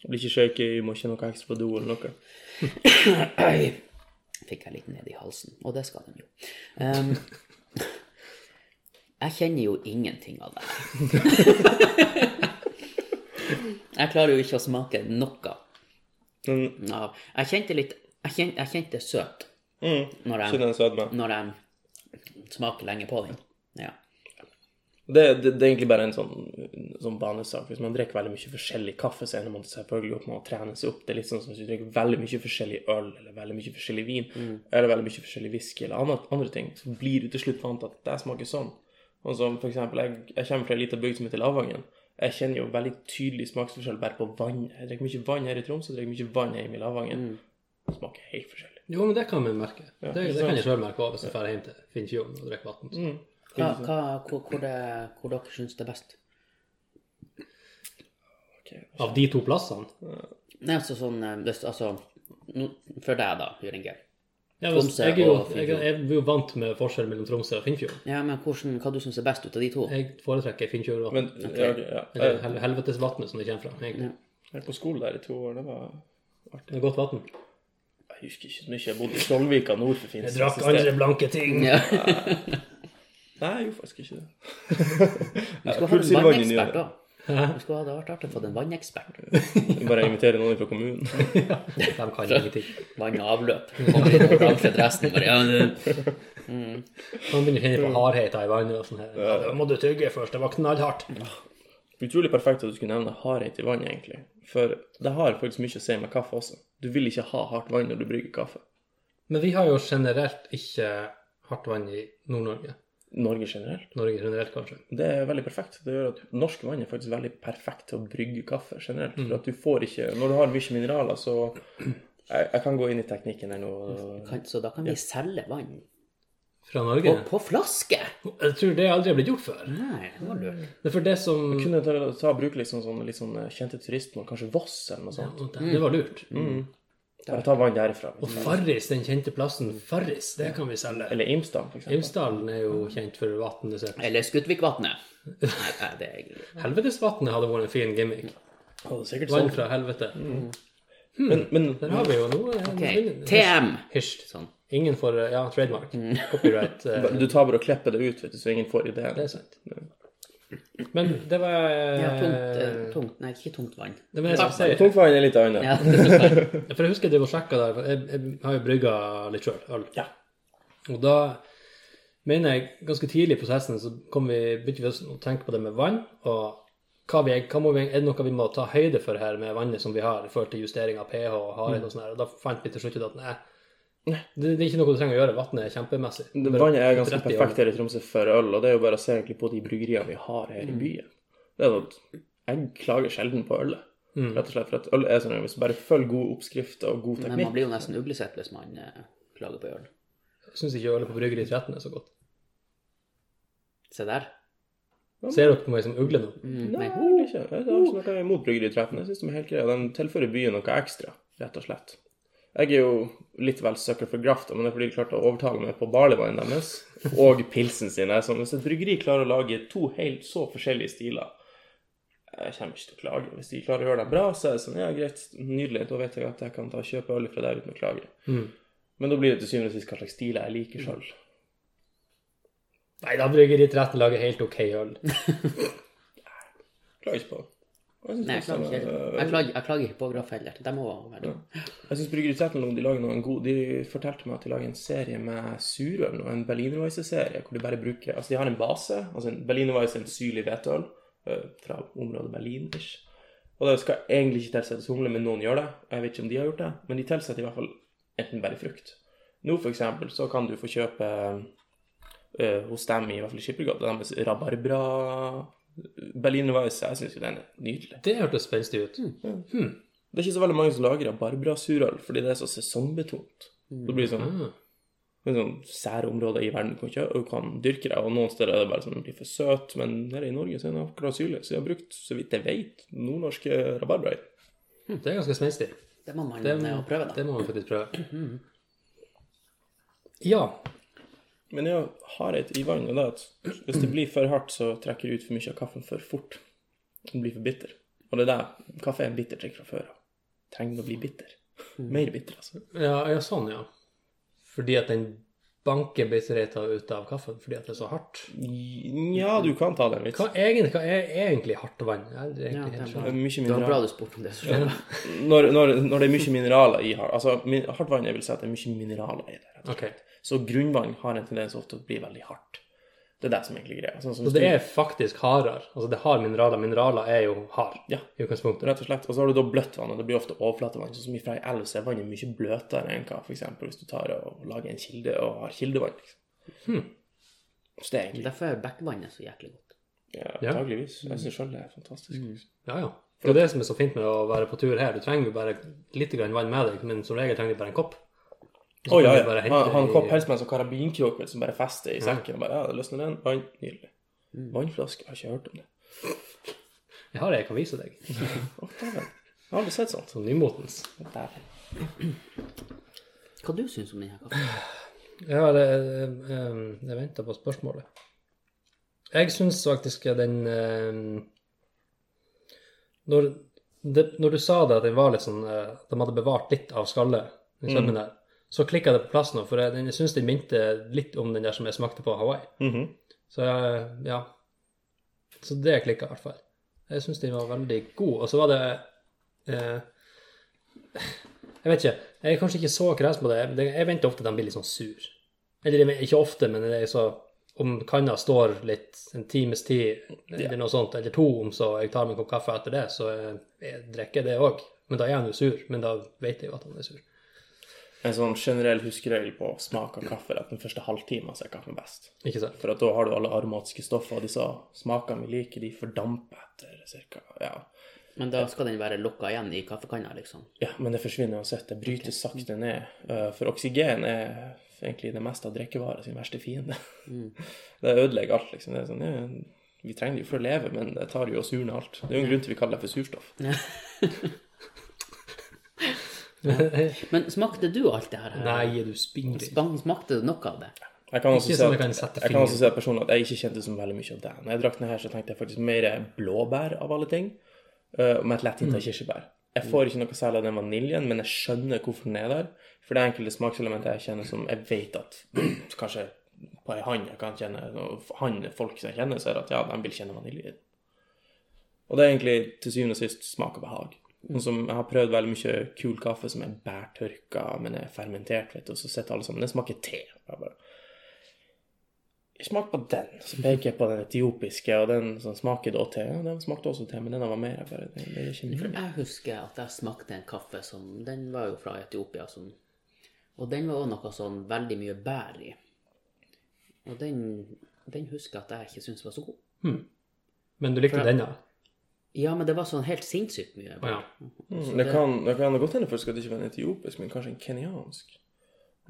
Jeg blir ikke shaky, jeg må ikke noe ekstra på do eller noe. (clears throat) fikk jeg litt ned i halsen, og det skal den jo. Um, (laughs) jeg kjenner jo ingenting av det her. (laughs) jeg klarer jo ikke å smake noe Mm. Jeg kjente litt Jeg kjente, jeg kjente søt mm, når jeg, den sødme. når jeg smaker lenge på den. Ja. Det, det, det er egentlig bare en sånn, sånn banesak. Hvis man drikker veldig mye forskjellig kaffe, så ender man selvfølgelig opp med å trene seg opp. Det er litt sånn som hvis du drikker veldig mye forskjellig øl, eller veldig mye forskjellig vin, eller veldig mye forskjellig whisky, eller andre, andre ting, så blir du til slutt vant til at det smaker sånn. Og som for eksempel, jeg, jeg kommer fra en liten bygd som heter Lavangen. Jeg kjenner jo veldig tydelig smaksforskjell bare på vann. Jeg drikker mye vann her i Troms, og drikker mye vann hjemme i Lavangen. Det smaker helt forskjellig. Jo, men det kan vi merke. det, det kan jeg sjøl merke også hvis jeg drar hjem til Finnfjorden og drikker vann. Mm. Hva, hva, hvor, hvor, det, hvor dere syns det er best? Okay, Av de to plassene. Nei, altså sånn eh, hvis, Altså for deg, da, Jørgen G. Ja, Tromsø jeg, er jo, og jeg, Finnfjord. jeg er jo vant med forskjell mellom Tromsø og Finnfjord. Ja, men hvordan, hva du syns er best ut av de to? Jeg foretrekker Finnfjordvatn. Okay. ja, ja. Hel helvetesvatnet, som det kommer fra. egentlig. jeg er på skolen der i to år. Det var artig. Det er godt vann. Husker ikke så mye. Jeg bodde i Trollvika nord for Finnsnes. Jeg drakk andre blanke ting. Ja. Nei, jeg gjorde faktisk ikke det. (laughs) Du skulle hatt en vannekspert ne. òg. Du skulle ha det vært artig å få en vannekspert. (laughs) Bare invitere noen fra kommunen. (laughs) De kan ingenting. Vann og avløp. Kommer inn og bransjer resten. Bare, ja, Man begynner å kjenne på hardheten i vannet og sånn her. Ja, det må du tygge først. Det var knallhardt. Utrolig perfekt at du skulle nevne hardhet i vann, egentlig. For det har faktisk mye å si med kaffe også. Du vil ikke ha hardt vann når du brygger kaffe. Men vi har jo generelt ikke hardt vann i Nord-Norge. Norge generelt. Norge generelt, kanskje. Det er veldig perfekt. Det gjør at norsk vann er faktisk veldig perfekt til å brygge kaffe generelt. For at du får ikke Når du har mye mineraler, så (clears throat) Jeg, jeg kan gå inn i teknikken her nå. kan, så da kan vi selge vann Fra på, Og på flaske? Jeg tror det aldri har blitt gjort før. Nei, det var lurt. Det er for det som Kunne ta, ta bruke litt sånn, litt sånn kjente turistmål, kanskje Voss eller noe sånt. Det var lurt. Bare ta vann derifra. Og Farris, den kjente plassen Farris, det kan vi selge. Eller Imsdal, eksempel. Imsdalen er jo kjent for vannet sitt. Eller Skutvikvatnet. (laughs) Helvetesvatnet hadde vært en fin gimmick. Vann sånn. fra helvete. Men, men Der har vi jo noe. Okay. TM. Hysj. Sånn. Ingen får Ja, trademark. (laughs) Copyright. eh, du tar bare og klipper det ut, vet du, så ingen får ideen. Det er sant. Men det var Ja, tungt, eh, eh, tungt. Nei, ikke tungt vann. Det var det jeg skulle si. Tungtvann er litt annet. Ja, det sant. (laughs) For jeg husker jeg drev og sjekka der. for Jeg, jeg har jo brygga litt sjøl, øl. Ja. Og da mener jeg ganske tidlig i prosessen så kom vi, begynte vi å tenke på det med vann. Og hva vi, hva må vi, er det noe vi må ta høyde for her med vannet som vi har, i forhold til justering av pH og hardhet og sånn her. Og da fant vi til slutt ut at nei, det, det er ikke noe du trenger å gjøre. Vannet er kjempemessig. Vannet er ganske perfekt her i Tromsø for øl, og det er jo bare å se egentlig på de bryggeriene vi har her i byen. Det er at Jeg klager sjelden på ølet, rett og slett. For at øl er sånn hvis du bare følger gode oppskrifter og god teknikk Men man blir jo nesten uglesett hvis man eh, klager på øl. Jeg syns ikke ølet på Bryggeri 13 er så godt. Se der. Ser dere på meg som ugle nå? Mm, Nei, nei. ikke. Jeg har ikke noe imot Bryggeri 13. Jeg syns de er helt greie. De tilfører byen noe ekstra, rett og slett. Jeg er jo litt vel sucker for graft, men det er fordi de klarte å overtale meg på barleywanen deres og pilsen sin. Jeg er sånn, Hvis et bryggeri klarer å lage to helt så forskjellige stiler Jeg kommer ikke til å klage. Hvis de klarer å gjøre det bra, så er det sånn Ja, greit, nydelig. Da vet jeg at jeg kan ta og kjøpe øl fra deg uten å klage. Mm. Men da blir det til syvende og sist hva slags stil jeg liker sjøl. Nei da, bryggeriet til rette lager helt OK øl. (laughs) Klager ikke på det. Jeg Nei, jeg klager ikke. Jeg klager, jeg klager ikke på Graff heller. De må være det. Jeg syns Bryggeri 13 de lager noen god De fortalte meg at de lager en serie med surøl, og en Berlinerweisse-serie, hvor de bare bruker Altså, de har en base. altså en Berlinerweisse er en syrlig hvetøl øh, fra området Berlin-ish. Og det skal egentlig ikke tilsettes humle, men noen gjør det. Jeg vet ikke om de har gjort det, men de tilsetter i hvert fall enten bare frukt. Nå, for eksempel, så kan du få kjøpe øh, hos dem i hvert fall i Skippergata deres rabarbra Berlinerweisse. Jeg syns jo den er nydelig. Det hørtes spenstig ut. Det er ikke så veldig mange som lager rabarbrasurøl, fordi det er så sesongbetont. Det blir sånn mm. Sånn sære områder i verden du kan, og du kan dyrke det, og noen steder er det bare sånn den blir for søt, men her i Norge så er den akkurat syrlig. Så jeg har brukt, så vidt jeg vet, nordnorske rabarbraer. Det er ganske spenstig. Det må man Det, prøve, da. det må man faktisk prøve. Ja. Men jeg har et i vann, og det er at hvis det blir for hardt, så trekker det ut for mye av kaffen for fort. Den blir for bitter. Og det er det. Kaffe er en bitter drikk fra før av. Trenger å bli bitter. Mer bitter, altså. Ja, ja, sånn, ja. Fordi at den banker bitterheten ut av kaffen fordi at det er så hardt. Ja, du kan ta den litt. Hva, egentlig, hva er egentlig hardt vann? Er Ja, egentlig er. Det er mye Det var bra du spurte om det. så. Når, når, når det er mye mineraler i hardt Altså, hardt vann, jeg vil si at det er mye mineraler i det. rett og slett. Ok. Så grunnvann har en tendens ofte til å bli veldig hardt. Det er det som egentlig er greia. Sånn som Så det er faktisk hardere. Altså, det har mineraler. Mineraler er jo hard Ja. i utgangspunktet. Rett og slett. Og så har du da bløtt vann, og det blir ofte overflatevann. Sånn som ifra ei elv så er vannet mye bløtere enn hva f.eks. hvis du tar og lager en kilde og har kildevann. Liksom. Så det er egentlig Derfor er backvannet så jæklig godt. ja, Ja. Jeg syns sjøl det er fantastisk. Ja, ja. Det er det som er så fint med å være på tur her. Du trenger jo bare litt vann med deg, men som regel trenger du bare en kopp. Å oh, ja, ja. Han, han kom helst med en sånn karabinkrok som bare fester i sekken. og bare, ja, løsner den. Vann. Nydelig. Vannflaske. Jeg har ikke hørt om det. Jeg har det, jeg kan vise deg. (laughs) oh, dæven. Jeg har aldri sett sånt. Sånn nymotens. Dæven. Hva du syns om denne kaffen? Ja, det, eh, jeg venter på spørsmålet. Jeg syns faktisk den eh, når, det, når du sa det, at den var litt sånn eh, At de hadde bevart litt av skallet, i sødmen der, så klikka det på plass nå. For jeg, den- jeg syns den minte litt om den der som jeg smakte på Hawaii. Mhm. Så eh, ja. Så det klikka i hvert fall. Jeg syns den var veldig god. Og så var det eh, Jeg vet ikke. Jeg er kanskje ikke så kresen på det. Det- Jeg venter ofte at de blir litt sånn sur. Eller ikke ofte, men det er så om kanna står litt en times tid, eller noe sånt, eller to om så jeg tar meg en kopp kaffe etter det, så jeg, jeg drikker det òg. Men da er han jo sur. Men da vet jeg jo at han er sur. En sånn generell huskeregel på smak av kaffe at den første halvtimen så er kaffen best. Ikke sant? For at da har du alle aromatiske stoffer, og disse smakene vi liker, de fordamper etter ca. Ja. Men da skal den være lukka igjen i kaffekanna, liksom. ja, men det forsvinner uansett. Det brytes sakte ned. Eh, For oksygen er egentlig det meste av drikkevarer sin verste fiende. (laughs) Det ødelegger alt, liksom. Det er sånn, ja, vi trenger det jo for å leve, men det tar jo og surner alt. Det er jo en grunn til vi kaller det for surstoff. (laughs) (laughs) (laughs) Men smakte du alt det her? Nei, du spingler. Smakte du noe av det? Jeg kan også som at, kan jeg kan også si at personlig at jeg ikke kjente som veldig mye av det. Når jeg drakk den her, så tenkte jeg faktisk mer blåbær av alle ting, eh, og med et lett hint av kirsebær. Jeg får ikke noe særlig av den vaniljen, men jeg skjønner hvorfor den er der. For det er enkelte smakselementer jeg kjenner som jeg vet at (clears throat) kanskje på ei hand jeg kan kjenne, og han, folk som jeg kjenner, så er det at ja, de vil kjenne vanilje i den. Og det er egentlig til syvende og sist smak og behag. Sånn som jeg har prøvd veldig mye kul kaffe som er bærtørka, men er fermentert, vet du, og så sitter alle sammen Den smaker te. Jeg bare Smak på den. Så peker jeg på den etiopiske, og den som smaker da te. Ja, den smakte også te, men den var mer. Bare, det, det. Jeg husker at jeg smakte en kaffe som Den var jo fra Etiopia. Som, og den var også noe sånn veldig mye bær i. Og den, den husker jeg at jeg ikke syntes var så god. Men du likte den, da? Ja, men det var sånn helt sinnssykt mye. Ja. Mm, det, kan, det kan godt hende først at det ikke var en etiopisk, men kanskje en kenyansk.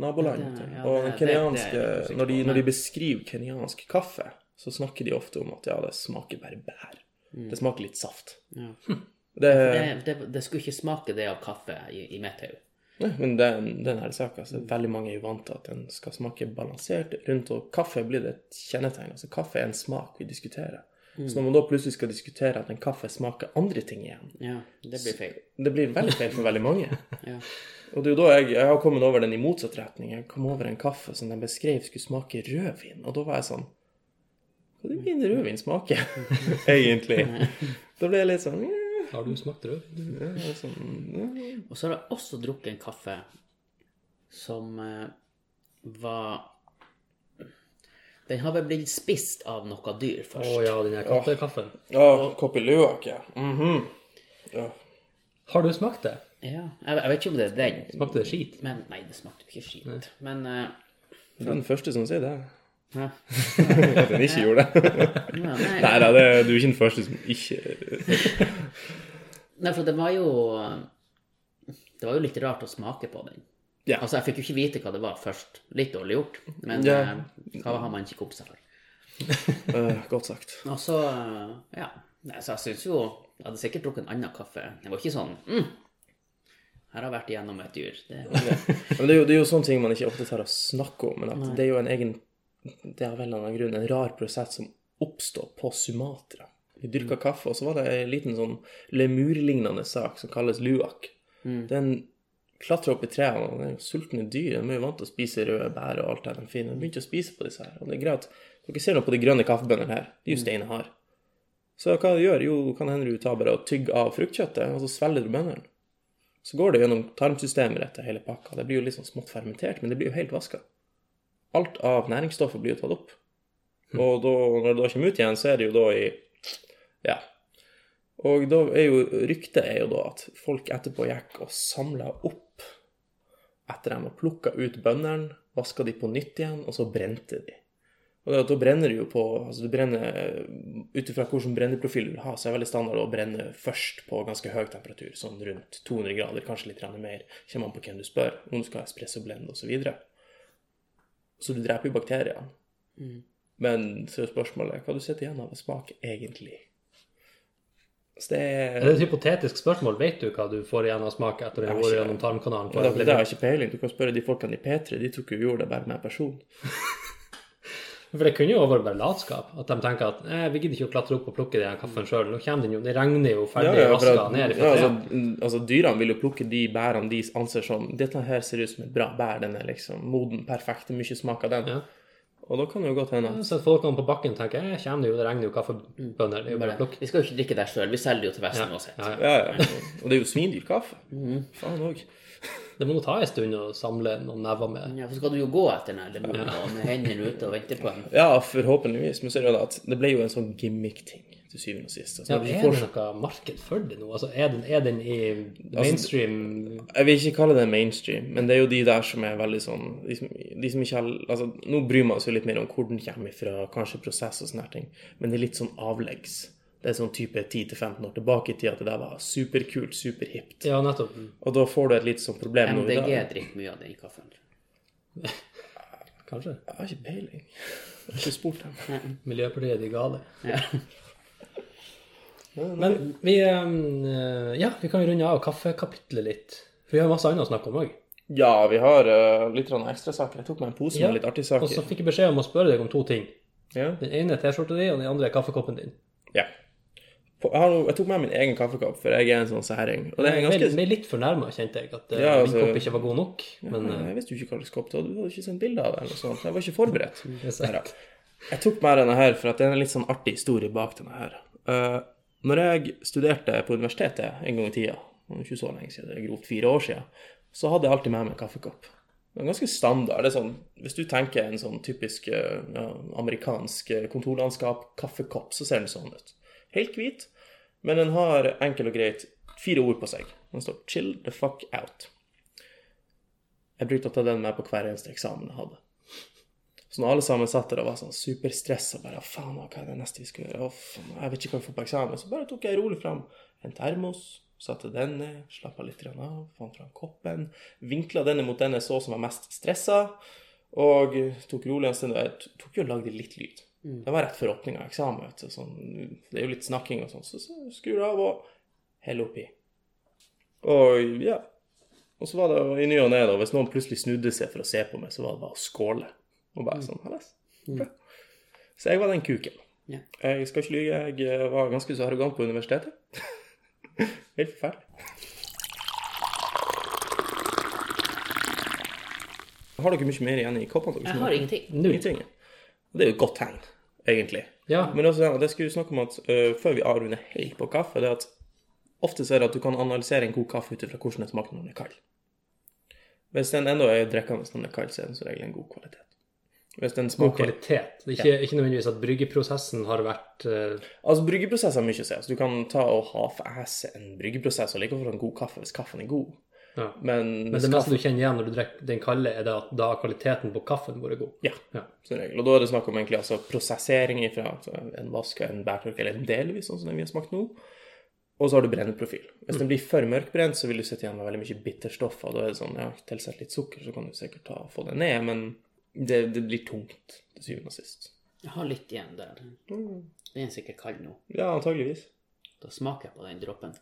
Naboland. Ja, ja, og den kenyanske, det er når, de, når de beskriver kenyansk kaffe, så snakker de ofte om at ja, det smaker bare bær. Det smaker litt saft. Ja. (laughs) Det, Det, det, det skulle ikke smake det av kaffe i, i mitt hode. Nei, men det, det er en ærlig sak. Altså, veldig mange er jo vant til at den skal smake balansert rundt, og kaffe blir det et kjennetegn. Altså, kaffe er en smak vi diskuterer. Så når man da plutselig skal diskutere at en kaffe smaker andre ting igjen, Ja, det blir feil. det blir veldig feil for veldig mange. (laughs) Ja. Og det er jo da jeg, jeg har kommet over den i motsatt retning. Jeg kom over en kaffe som de beskrev skulle smake rødvin, og da var jeg sånn Hva er det min rødvin smaker, (laughs) egentlig? (laughs) Da ble jeg litt sånn yeah. Har du smakt rød? ja, sånn, yeah. Og så har jeg også drukket en kaffe som eh, var Den har vel blitt spist av noe dyr først. Å ja, den der kattekaffen. Ja, Kopi Luwak, ja. Mhm. ja. Har du smakt det? Ja, jeg, jeg vet ikke om det er den. Smakte det skit? Men Nei, det smakte jo ikke skit. Men eh, Du er den første som sier det. ja. (laughs) At den ikke gjorde det. (laughs) Ja, nei, Nei da, det, du er ikke den første som ikke nei, for det var jo Det var jo litt rart å smake på den. Ja. Altså, jeg fikk jo ikke vite hva det var først. Litt dårlig gjort, men Ja. eh, hva har man ikke kompiser for? (laughs) Eh, godt sagt. Og så, eh, ja. Så jeg syns jo Jeg hadde sikkert drukket en annen kaffe. Det var ikke sånn mm, Her har vært igjennom et dyr. Det, (laughs) Men det er, jo, det er jo sånne ting man ikke ofte tar å snakke om, men at det er jo en egen Det er av en annen grunn en rar prosess som oppstår på Sumatra. Vi dyrka kaffe, og så var det en liten sånn lemurlignende sak som kalles luak. Den klatrer opp i trærne, og de er jo sultne dyr. De er jo vant til å spise røde bær og alt det de finner. De begynte å spise på disse her. Og det er greit. Dere ser nå på de grønne kaffebønnene her. De er jo steinharde. Så hva du gjør? Jo, kan hende du tar bare og tygger av fruktkjøttet, og så svelger du bønnene. Så går det gjennom tarmsystemet etter hele pakka. Det blir jo litt sånn smått fermentert, men det blir jo helt vaska. Alt av næringsstoffer blir jo tatt opp. Og da, når det da kommer ut igjen, så er det jo da i Ja. Og da er jo ryktet er jo da at folk etterpå gikk og samla opp etter dem og plukka ut bøndene, vaska de på nytt igjen, og så brente de. Og det, da brenner du jo på altså du brenner Ut ifra hvilken brenneprofil du vil ha, så er det veldig standard å brenne først på ganske høy temperatur, sånn rundt 200 grader, kanskje litt mer. Kommer an på hvem du spør, om du skal ha espressoblende osv. Så, videre. så du dreper jo bakteriene. Men så er spørsmålet hva du sitter igjen av smak, egentlig. Det er Er det et hypotetisk spørsmål? Vet du hva du får igjen av smak etter å ha vært gjennom tarmkanalen? Ja, det, har jeg ikke peiling. Du kan spørre de folkene i P3. De tok jo gjorde det bare med en person. (laughs) For det kunne jo bare latskap. At de tenker at eh, vi gidder ikke å klatre opp og plukke den kaffen sjøl. Nå kommer den jo, det regner jo ferdig for vaska at- ned ja, altså, altså, dyrene vil jo plukke de bærene de anser som Dette her ser ut som et bra bær. Den er liksom moden, perfekt, er mye smak av den. Ja. Og da kan det jo godt hende Så folkene på bakken tenker jeg, kommer det jo, det regner jo kaffebønner. Det er jo bare plukk. vi skal jo ikke drikke der sjøl. Vi selger det jo til Vesten uansett. Ja, ja. Ja, ja. Og det er jo svindyr kaffe. Faen òg. Det må nå ta en stund å samle noen never med. Ja, for skal du jo gå etter den lemuren ja. med hendene ute og vente på den. Ja, forhåpentligvis. Men så er det jo det at det ble jo en sånn gimmick-ting til syvende og sist. Altså, Ja, er får- det noe marked for det nå? Altså, er den, er den i mainstream Jeg vil ikke kalle det mainstream, men det er jo de der som er veldig sånn De som, de som ikke har Altså, nå bryr man seg litt mer om hvor den kommer fra, kanskje prosess og sånne ting, men det er litt sånn avleggs. Det er sånn type 10-15 år tilbake i tid at det der var superkult, superhipt. Ja, nettopp. Og da får du et litt sånn problem nå MDG drikker mye av den kaffen. Kanskje. Jeg har ikke peiling. Jeg har ikke spurt dem. Miljøpartiet De Gale. Ja. Men vi eh, Ja, vi kan jo runde av kaffekapitlet litt. For vi har masse annet å snakke om òg. Ja, vi har uh, litt ekstrasaker. Jeg tok meg en pose Ja, med litt artige saker. Og så fikk jeg beskjed om å spørre deg om to ting. Ja. Den ene er T-skjorta di, og den andre er kaffekoppen din. ja. På, jeg, har, jeg tok med min egen kaffekopp, for jeg er en sånn særing. Og det er en Jeg ganske ble litt fornærma, kjente jeg, at ja, altså... min kopp ikke var god nok. Men Ja, Jeg visste jo ikke hva slags kopp det var. Du hadde ikke sendt bilde av det. eller noe sånt. Jeg var ikke forberedt. (laughs) er. Jeg tok med denne her for at det er en litt sånn artig historie bak denne her. Uh, når jeg studerte på universitetet en gang i tida, ikke så lenge siden, det er grovt fire år siden, så hadde jeg alltid med meg en kaffekopp. Det er ganske standard. det er sånn, Hvis du tenker en sånn typisk eh, ja, amerikansk eh, kontorlandskap, kaffekopp, så ser den sånn ut. Helt hvit, men den har enkelt og greit fire ord på seg. Den står 'chill the fuck out'. Jeg brukte å ta den med på hver eneste eksamen jeg hadde. Så når alle sammen satt der og var sånn superstressa bare faen, hva er det neste vi skal gjøre? Jeg vet ikke hva vi får på eksamen. Så bare tok jeg rolig fram en termos, satte den ned, slappa litt av, fant fram koppen, vinkla denne mot denne så som var mest stressa, og tok rolig en stund. Jeg tok jo og lagde litt lyd. Det var rett før åpninga av eksamen. du, Sånn, det er jo litt snakking og sånn, så, så skrur du av og heller oppi. Og ja. Og så var det i ny og ne, hvis noen plutselig snudde seg for å se på meg, så var det bare å skåle. Og bare sånn, halles. Bra. Så jeg var den kuken. Ja. Jeg skal ikke lyve, jeg var ganske så arrogant på universitetet. (laughs) Helt forferdelig. Har dere mye mer igjen i koppene deres? Jeg har ingenting. Null. Ingenting. Det er jo et godt tegn, egentlig. Ja. Men også, det skulle vi snakke om at uh, før vi avrunder helt på kaffe, det er at ofte så er det at du kan analysere en god kaffe ut ifra hvordan den smaker når den er kald. Hvis den enda er drikkende når den er kald, så er den som regel en god kvalitet. Hvis den God kvalitet. Ikke, ja. ikke, nødvendigvis at bryggeprosessen har vært uh... Altså, bryggeprosess har mye å si. Altså, du kan ta og half-asse en bryggeprosess og like få en god kaffe hvis kaffen er god. ja. Men, Men det meste du kjenner igjen når du drikker den kalde, er det at da har kvaliteten på kaffen vært god. Ja, Ja. som regel. Og da er det snakk om egentlig altså prosessering fra altså, en vask, en bærtørk eller en delvis, sånn som den vi har smakt nå. Og så har du brenneprofil. Hvis den blir for mørkbrent, så vil du sitte igjen med veldig mye bitterstoffer. Da er det sånn, ja, tilsett litt sukker, så kan du sikkert ta, få det ned, men det, det blir tungt til syvende og sist. Jeg har litt igjen der. Den er sikkert kald nå. Ja, antageligvis. Da smaker jeg på den droppen.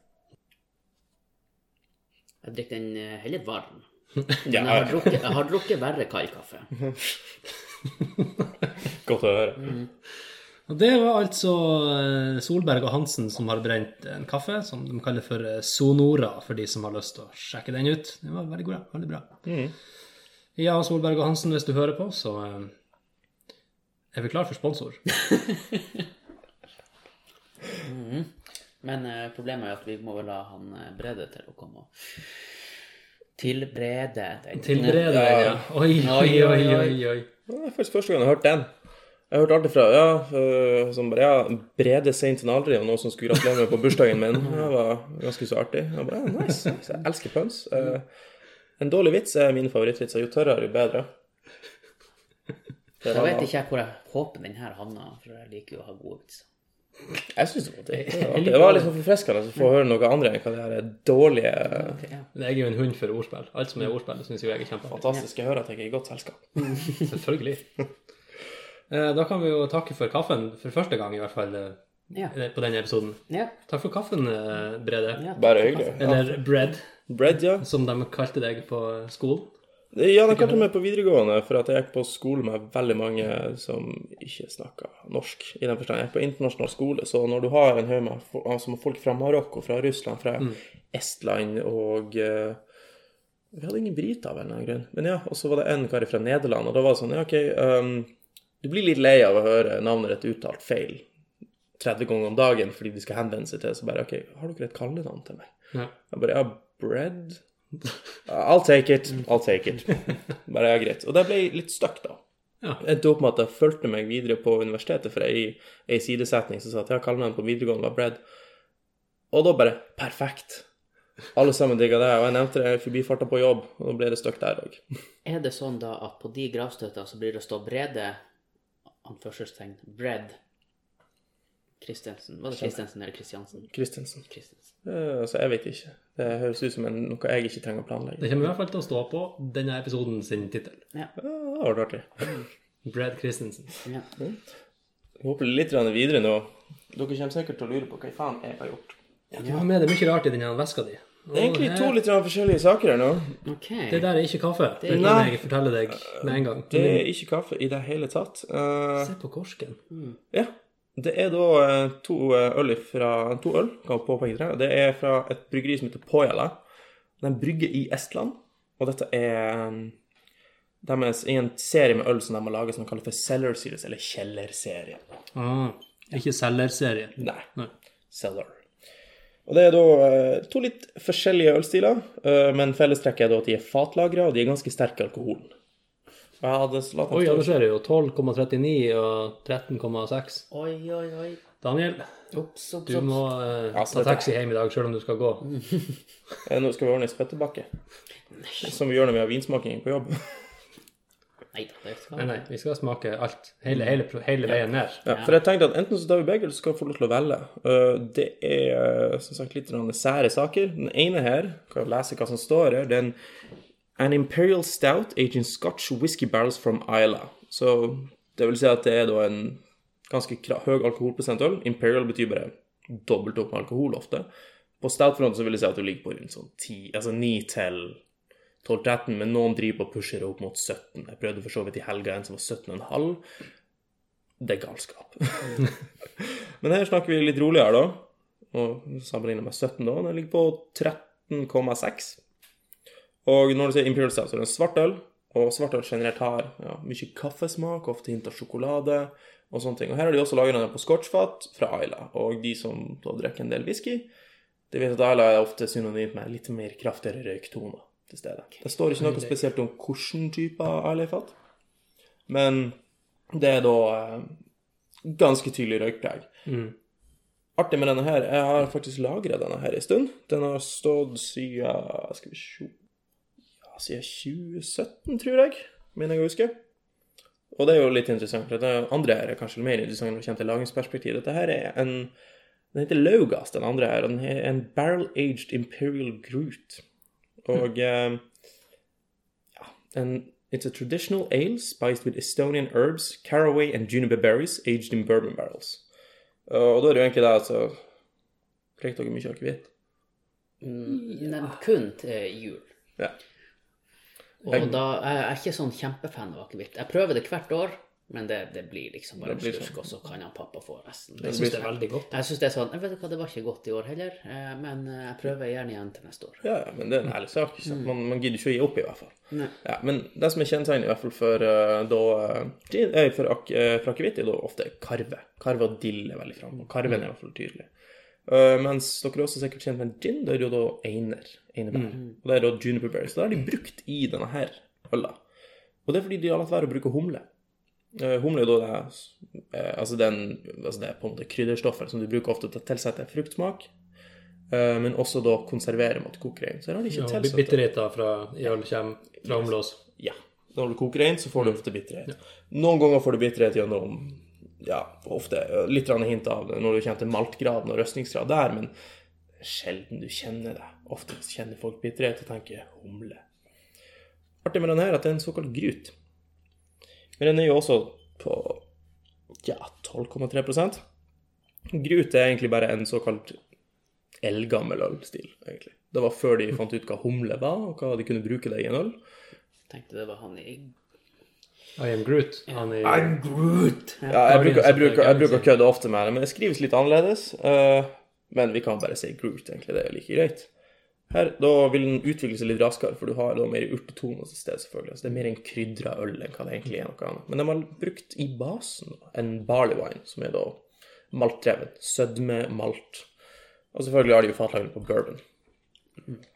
Jeg drikker den eh, heller varm. (laughs) Men jeg har drukket, jeg har drukket verre kald kaffe. (laughs) Godt å høre. Og det var altså eh, Solberg og Hansen som har brent en kaffe, som de kaller for eh, Sonora, for de som har lyst til å sjekke den ut. Den var veldig god, veldig bra. Ja, Solberg og Hansen, hvis du hører på, så eh, er vi klar for sponsor. (laughs) Men eh, problemet er at vi må vel ha han eh, Brede til å komme og Tilbrede. Tilbrede, ja. Oi, oi, oi, oi. oi. Det er faktisk første gang jeg har hørt den. Jeg har hørt alltid fra ja, øh, som bare, ja, Brede seint enn aldri, og noen som skulle gratulere meg på bursdagen min. (laughs) Det var ganske så artig. Jeg bare, ja, nice, nice. Jeg elsker pøns. Eh, en dårlig vits er min favorittvits. Jo tørrere, jo bedre. Da Jeg vet ikke hvor jeg håper den her havner, for jeg liker jo å ha gode vitser. Jeg synes det var det. Det var artig. Det var litt sånn forfriskende å få høre noe andre enn hva det her dårlige Ja. Jeg er jo en hund for ordspill. Alt som er ordspill, syns jeg er kjempeartig. Fantastisk. Jeg hører at jeg er i godt selskap. (laughs) Selvfølgelig. Eh, Da kan vi jo takke for kaffen for første gang, i hvert fall, eh, Ja. på denne episoden. Ja. Takk for kaffen, eh, Brede. Ja. Bare hyggelig. Ja. Eller bread, Bread, ja. som de kalte deg på skolen. Ja, de kalte meg på videregående for at jeg gikk på skole med veldig mange som ikke snakka norsk. I den forstand. Jeg gikk på internasjonal skole, så når du har en haug med altså folk fra Marokko, fra Russland, fra Estland og eh, Vi hadde ingen briter av en eller annen grunn. Men ja, og så var det en kar fra Nederland, og da var det sånn Ja, OK, um, du blir litt lei av å høre navnet ditt uttalt feil 30 ganger om dagen fordi de skal henvende seg til så bare OK, har dere et kallenavn til meg? Ja. Jeg bare, ja, bread? I'll take it, I'll take it. Bare, ja, greit. Og det ble litt stuck, da. Ja. Endte opp med at jeg fulgte meg videre på universitetet, for ei, ei sidesetning som sa at ja, kallenavnet på videregående var bread. Og da bare perfekt. Alle sammen digga det, og jeg nevnte det i forbifarta på jobb, og da ble det stuck der òg. Er det sånn da at på de gravstøtta så blir det stå Brede, anførselstegn, Bread, Christensen. Var det Kristiansen eller Kristiansen? Kristiansen Christensen. Eh, Altså, jeg vet ikke. Det høres ut som en, noe jeg ikke trenger å planlegge. Det kommer i hvert fall til å stå på denne episoden sin tittel. Ja. Uh, det artig. Brad Christensen. ja. Jeg håper litt videre nå. Dere kommer sikkert til å lure på hva faen jeg har gjort. Du har med deg mye rart i denne veska di. Det er egentlig to litt forskjellige saker her nå. Okay. Det der er ikke kaffe. Det kan Nei. jeg fortelle deg med en gang. Det er ikke kaffe i det hele tatt. Uh, Se på korsken. Ja. Det er da eh, to eh, øl fra To øl, kan påpeke det. Det er fra et bryggeri som heter Pojala. En brygge i Estland. Og dette er deres, er i en serie med øl som de har laget som de kaller for Cellar Series, eller Kjellerserie. Ah, ikke cellerserie. Nei. Nei. Cellar. Og det er da eh, to litt forskjellige ølstiler, men fellestrekket er da at de er fatlagra, og de er ganske sterke i alkoholen. Jeg hadde latt Oi, ja, det ser jeg jo. 12,39 og 13,6. Oi, oi, oi. Daniel, ups, ups, du må eh, Ja, så ta dette- taxi hjem i dag, selv om du skal gå. (laughs) Eh, Nå skal vi ordne spyttebakke. Som vi gjør når vi har vinsmaking på jobb. (laughs) Nei da, det skal Nei, nei, vi skal smake alt. Hele, hele, hele veien ned. Ja, for jeg tenkte at enten så tar vi begge, eller så skal vi få lov til å velge. Uh, Det er uh, som sagt litt grann sære saker. Den ene her, kan jeg lese hva som står her, det er en An Imperial Stout aging Scotch Whisky Barrels from Isla. Så det vil si at det er da en ganske høy alkoholprosentøl. Imperial betyr bare dobbelt opp med alkohol ofte. På stout-fronten så vil jeg si at du ligger på rundt sånn 10, altså 9 til 12-13, men noen driver på pusher opp mot 17. Jeg prøvde for så vidt i helga en som var 17,5. Det er galskap. (laughs) Men her snakker vi litt roligere, da. Og sammenligner med 17, da. Den ligger på 13,6. Og når du sier Imperial Stout, så er det en svart øl. Og svart øl generelt har ja, mye kaffesmak, ofte hint av sjokolade og sånne ting. Og her har de også laget den på scotchfat fra Ayla. Og de som da drikker en del whisky, de vet at Ayla er ofte synonymt med litt mer kraftigere røyktoner til stede. Det står ikke noe spesielt om hvilken type Ayla-fat, men det er da eh, ganske tydelig røykpreg. Artig med denne her, jeg har faktisk lagra denne her en stund. Den har stått siden Skal vi se Siden 2017, tror jeg, mener jeg å huske. Og det er jo litt interessant, for det andre her er kanskje mer interessant når det kommer til lagringsperspektiv. Dette her er en Den heter Laugas, den andre her. og Den er en barrel-aged Imperial Groot. Og eh, ja, en, It's a traditional ale spiced with Estonian herbs, caraway and juniper berries aged in bourbon barrels. Og da er det jo egentlig det, altså Drikker dere mye akevitt? nevnt kun til jul. Ja. Og da jeg er ikke sånn kjempefan av akevitt. Jeg prøver det hvert år, men det, det blir liksom bare en blir slurk, og så kan han pappa få resten. Jeg syns det er veldig godt. Jeg syns det er sånn Jeg vet du hva, det var ikke godt i år heller, eh, men eh, jeg prøver gjerne igjen til neste år. Ja, ja, men det er en ærlig sak. ikke sant? Man, man gidder ikke å gi opp, i hvert fall. Ja, men det som er kjennetegnet, i hvert fall for da eh, For, ak- for akevitt, er da ofte karve. Karve og dill er veldig framme. Karven er i hvert fall tydelig. Uh, mens dere er også sikkert kjent med gin, Det er jo da einer. Einebær. Og det er da juniper berries. Så det har de brukt i denne her øla. Og det er fordi de har latt være å bruke humle. Uh, humle er da det, uh, altså den, altså det er på en måte krydderstoffet som du bruker ofte til å tilsette fruktsmak, eh, men også da konservere mot kokerein. Så har de ikke Ja, tilsatt Bitterheten fra i øl kommer fra omlås. Ja. Når du koker rein, så får du ofte bitterhet. Noen ganger får du bitterhet gjennom ja, ofte litt hint av når du kommer til maltgraden og røstningsgrad der, men sjelden du kjenner det. Ofte kjenner folk bitterhet og tenker humle. Artig med den her at det er en såkalt grut. Men den er jo også på ja, 12,3% Grut er egentlig bare en såkalt eldgammel ølstil, egentlig. Det var før de fant ut hva humle var, og hva de kunne bruke det i en øl. Tenkte det var han i I am Groot. Han i Groot! Ja, jeg bruker, jeg bruker, jeg bruker å kødde ofte med det, men det skrives litt annerledes. Uh, men vi kan bare si Groot, egentlig. Det er like greit. Her, Da vil den utvikle seg litt raskere, for du har da mer urtetone til stede, selvfølgelig. Så det er mer en krydra øl enn hva det egentlig er noe annet. Men de har brukt i basen da, en barley wine, som er da maltdrevet. Sødme, malt. Og selvfølgelig har de jo fatlagring på bourbon. har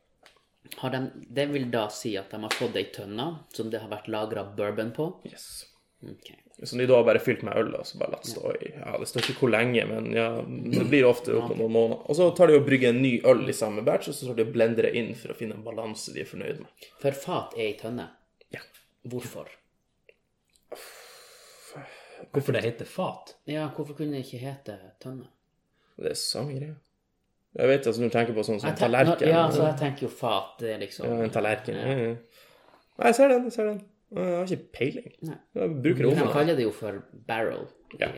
de, Det vil da si at de har fått ei tønne som det har vært lagra bourbon på? Yes. Okay. Som de da har bare fylt med øl, og så bare latt stå i Ja, det står ikke hvor lenge, men ja, det blir ofte opp noen måneder. Og så tar de og brygger en ny øl i samme batch, og så tar de og blender det inn for å finne en balanse de er fornøyd med. For fat er ei tønne. Ja. Hvorfor? Hvorfor det heter fat? Ja, hvorfor kunne det ikke hete tønne? Det er samme greia. Jeg vet altså, du tenker på sånn som tallerken. Ja, så jeg tenker jo fat. Det liksom Ja, en tallerken. Ja. ja. Nei, jeg ser den, jeg ser den. Jeg har ikke peiling. Nei. Jeg bruker det De om. kaller det jo for barrel. Ja.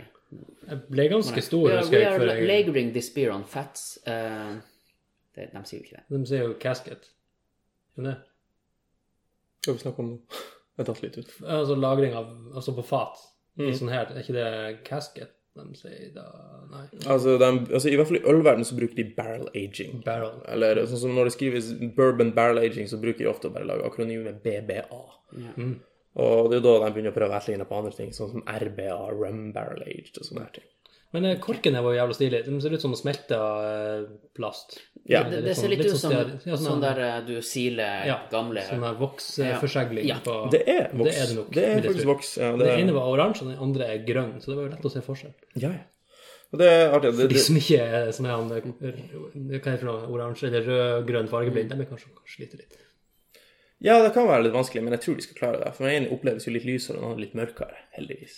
Jeg ble ganske stor, husker jeg. we are laboring this beer on fats. Uh, det, de sier jo ikke det. de sier jo casket. Men det, Skal vi snakke om nå? Jeg har tatt litt ut. altså lagring av Altså på fat. Mm. I sånn her. Er ikke det casket de sier da? Nei. Altså, de, altså, I hvert fall i ølverdenen så bruker de barrel aging. Barrel. Eller sånn som når det skrives bourbon barrel aging, så bruker de ofte å bare lage akronymet BBA. Og det er da de begynner å prøve å etterligne på andre ting, sånn som RBA, rum barrel aged og sånne her ting. Men korken korkene var jo jævla stilig. De ser ut som smelta eh, plast. Ja. Det, det, det ser litt ut som sånn, ja, sånn der eh, du siler ja, gamle Sånn der voksforsegling Ja. på Det er voks. Det er det nok, Det er faktisk voks. Ja, Det er, ene var oransje, og den andre er grønn, så det var jo lett å se forskjell. ja, ja. Og det er artig. Det, For de som ikke er sånn her, hva er noe, oransje eller rød-grønn fargeblind, de er kanskje, kanskje sliter litt. ja, det kan være litt vanskelig, men jeg tror de skal klare det. For den ene oppleves jo litt lysere, og den andre litt mørkere, heldigvis.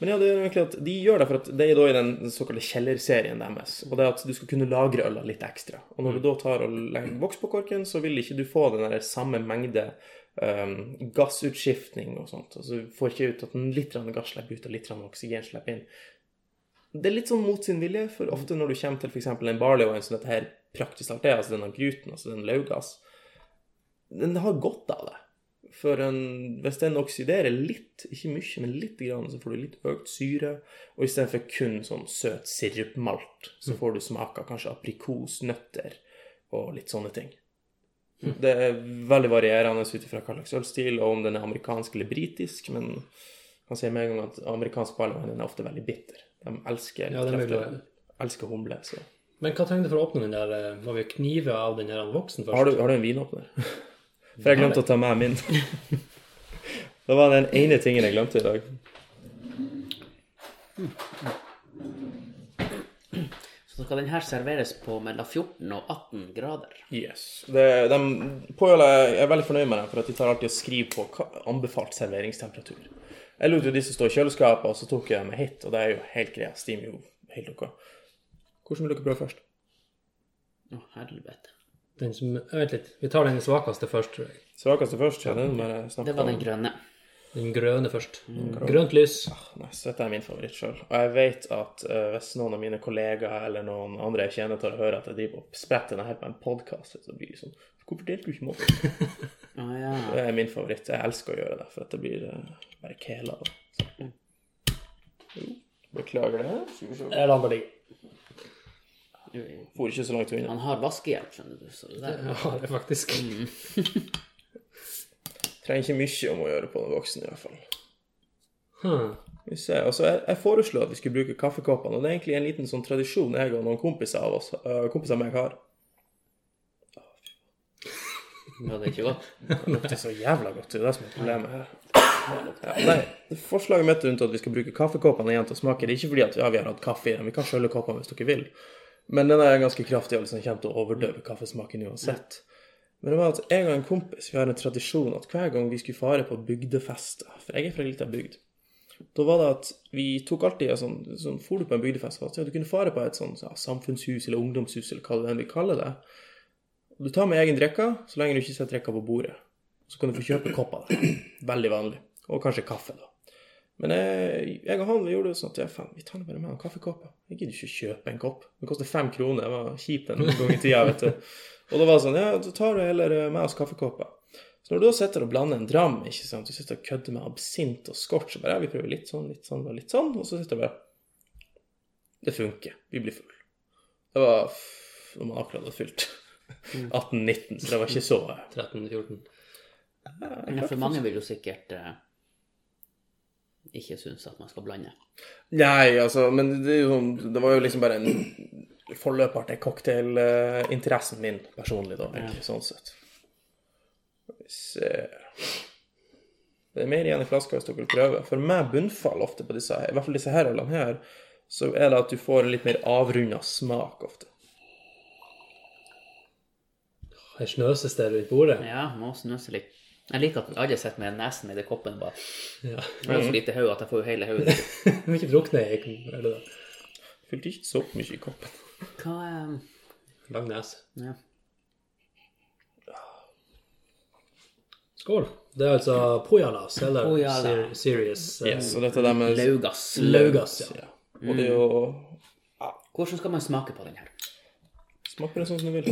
Men ja, det er egentlig at de gjør det for at det er da i den såkalte kjellerserien deres. Og det er at du skal kunne lagre øla litt ekstra. Og når du da tar og legger voks på korken, så vil ikke du få den der samme mengde um, gassutskiftning og sånt. Altså du får ikke ut at litt gass slipper ut, og litt oksygen slipper inn. Det er litt sånn mot sin vilje, for ofte når du kommer til f.eks. en barley wine som dette her praktisk talt er, altså denne gruten, altså den laugass, den har godt av det. For en, hvis den oksiderer litt, ikke mye, men litt, så får du litt økt syre. Og istedenfor kun sånn søt sirupmalt, så får du smak av kanskje aprikos, nøtter og litt sånne ting. Det er veldig varierende ut ifra hva slags ølstil, og om den er amerikansk eller britisk, men jeg kan si med en gang at amerikansk barlevin er ofte veldig bitter. De elsker, Ja, er krefter, elsker humle. Så. Men hva trenger du for å åpne den der eh, Må vi knive av den her voksen først? Har du, har du en vinåpner? (laughs) For jeg glemte å ta med min. (laughs) Det var den ene tingen jeg glemte i dag. Så skal denne serveres på mellom 14 og 18 grader. Yes. Det, de, jeg er veldig fornøyd med dem, for at de tar alltid og skriver på anbefalt serveringstemperatur. Jeg lot jo disse stå i kjøleskapet, og så tok jeg dem hit, og det er jo helt greit. Stimer jo helt ok. Hvordan vil dere prøve først? Å, helvete. Den som Vent litt. Vi tar den svakeste først, tror jeg. Svakeste først? Ja, det er bare snakk Det var den grønne. Den grønne først. Grønt lys. Nei, så dette er min favoritt sjøl. Og jeg vet at uh, hvis noen av mine kollegaer eller noen andre jeg kjenner tar og hører at jeg driver og spretter denne her på en podkast, så blir de sånn Hvorfor delte du ikke med oss? (laughs) Ja. Det er min favoritt. Jeg elsker å gjøre det, for at det blir uh, bare kela. Jo, Beklager det. Jeg lar den bare ligge. For ikke så langt unna. Han har vaskehjelp, skjønner du. Så det der. Ja, det er faktisk. (laughs) Trenger ikke mye om å gjøre på den voksne, i hvert fall. Hm. Vi ser, altså jeg, jeg foreslo at vi skulle bruke kaffekoppene, og det er egentlig en liten sånn tradisjon jeg og noen kompiser av oss, uh, kompiser meg har. Var det ikke godt? (laughs) Det lukter så jævla godt, det er det som er problemet her. Ja, nei, forslaget mitt rundt at vi skal bruke kaffekoppene igjen til å smake, det er ikke fordi at ja, vi har hatt kaffe i dem, vi kan skjølle koppene hvis dere vil. Men den er ganske kraftig, og liksom kommer til å overdøve kaffesmaken uansett. Men det var at jeg og en kompis, vi har en tradisjon at hver gang vi skulle fare på bygdefester, for jeg er fra ei lita bygd, da var det at vi tok alltid sånn, sånn For du på en bygdefest, at du kunne fare på et sånn ja, samfunnshus eller ungdomshus eller hva det enn vi kaller det. Du tar med egen drikke, så lenge du ikke setter drikka på bordet. Så kan du få kjøpe kopper. Veldig vanlig. Og kanskje kaffe, da. Men jeg, jeg og han vi gjorde det sånn at ja, faen, vi tar det bare med en kaffekopp. Jeg gidder ikke å kjøpe en kopp. Det koster fem kroner. Det var kjipt en gang i tida, vet du. Og da var det sånn, ja, så tar du heller eh, med oss kaffekopper. Så når du da sitter og blander en dram, ikke sant, du sitter og kødder med absint og scotch, så bare ja, vi prøver litt sånn, litt sånn og litt sånn, og så sitter jeg bare Det funker. Vi blir full. Det var når man akkurat hadde fylt 18-19, så det var ikke så 13-14. Ja, for mange vil jo sikkert eh, ikke synes at man skal blande. Nei, altså, men det, sånn, det var jo liksom bare en forløper til cocktailinteressen min personlig, da, egentlig, sånn sett. Skal vi se Det er mer igjen i flaska hvis dere vil prøve. For meg bunnfall ofte på disse, i hvert fall disse her ølene her, så er det at du får en litt mer avrunda smak ofte. Her snøses det rundt bordet. Ja, må snøse litt. Jeg liker at alle sitter med nesen i det koppen bare. Ja. Jeg har så lite hode at jeg får jo hele hodet. Du (laughs) må ikke drukne i eller da. Fylte ikke så mye i koppen. Hva er Lang nese. ja. Skål. Det er altså Pojalas, eller Pojala. ser Serious eh, Yes, og dette der med Laugas. Laugas, ja. Ja. Og det er jo Hvordan skal man smake på den her? Smak på den sånn som du vil.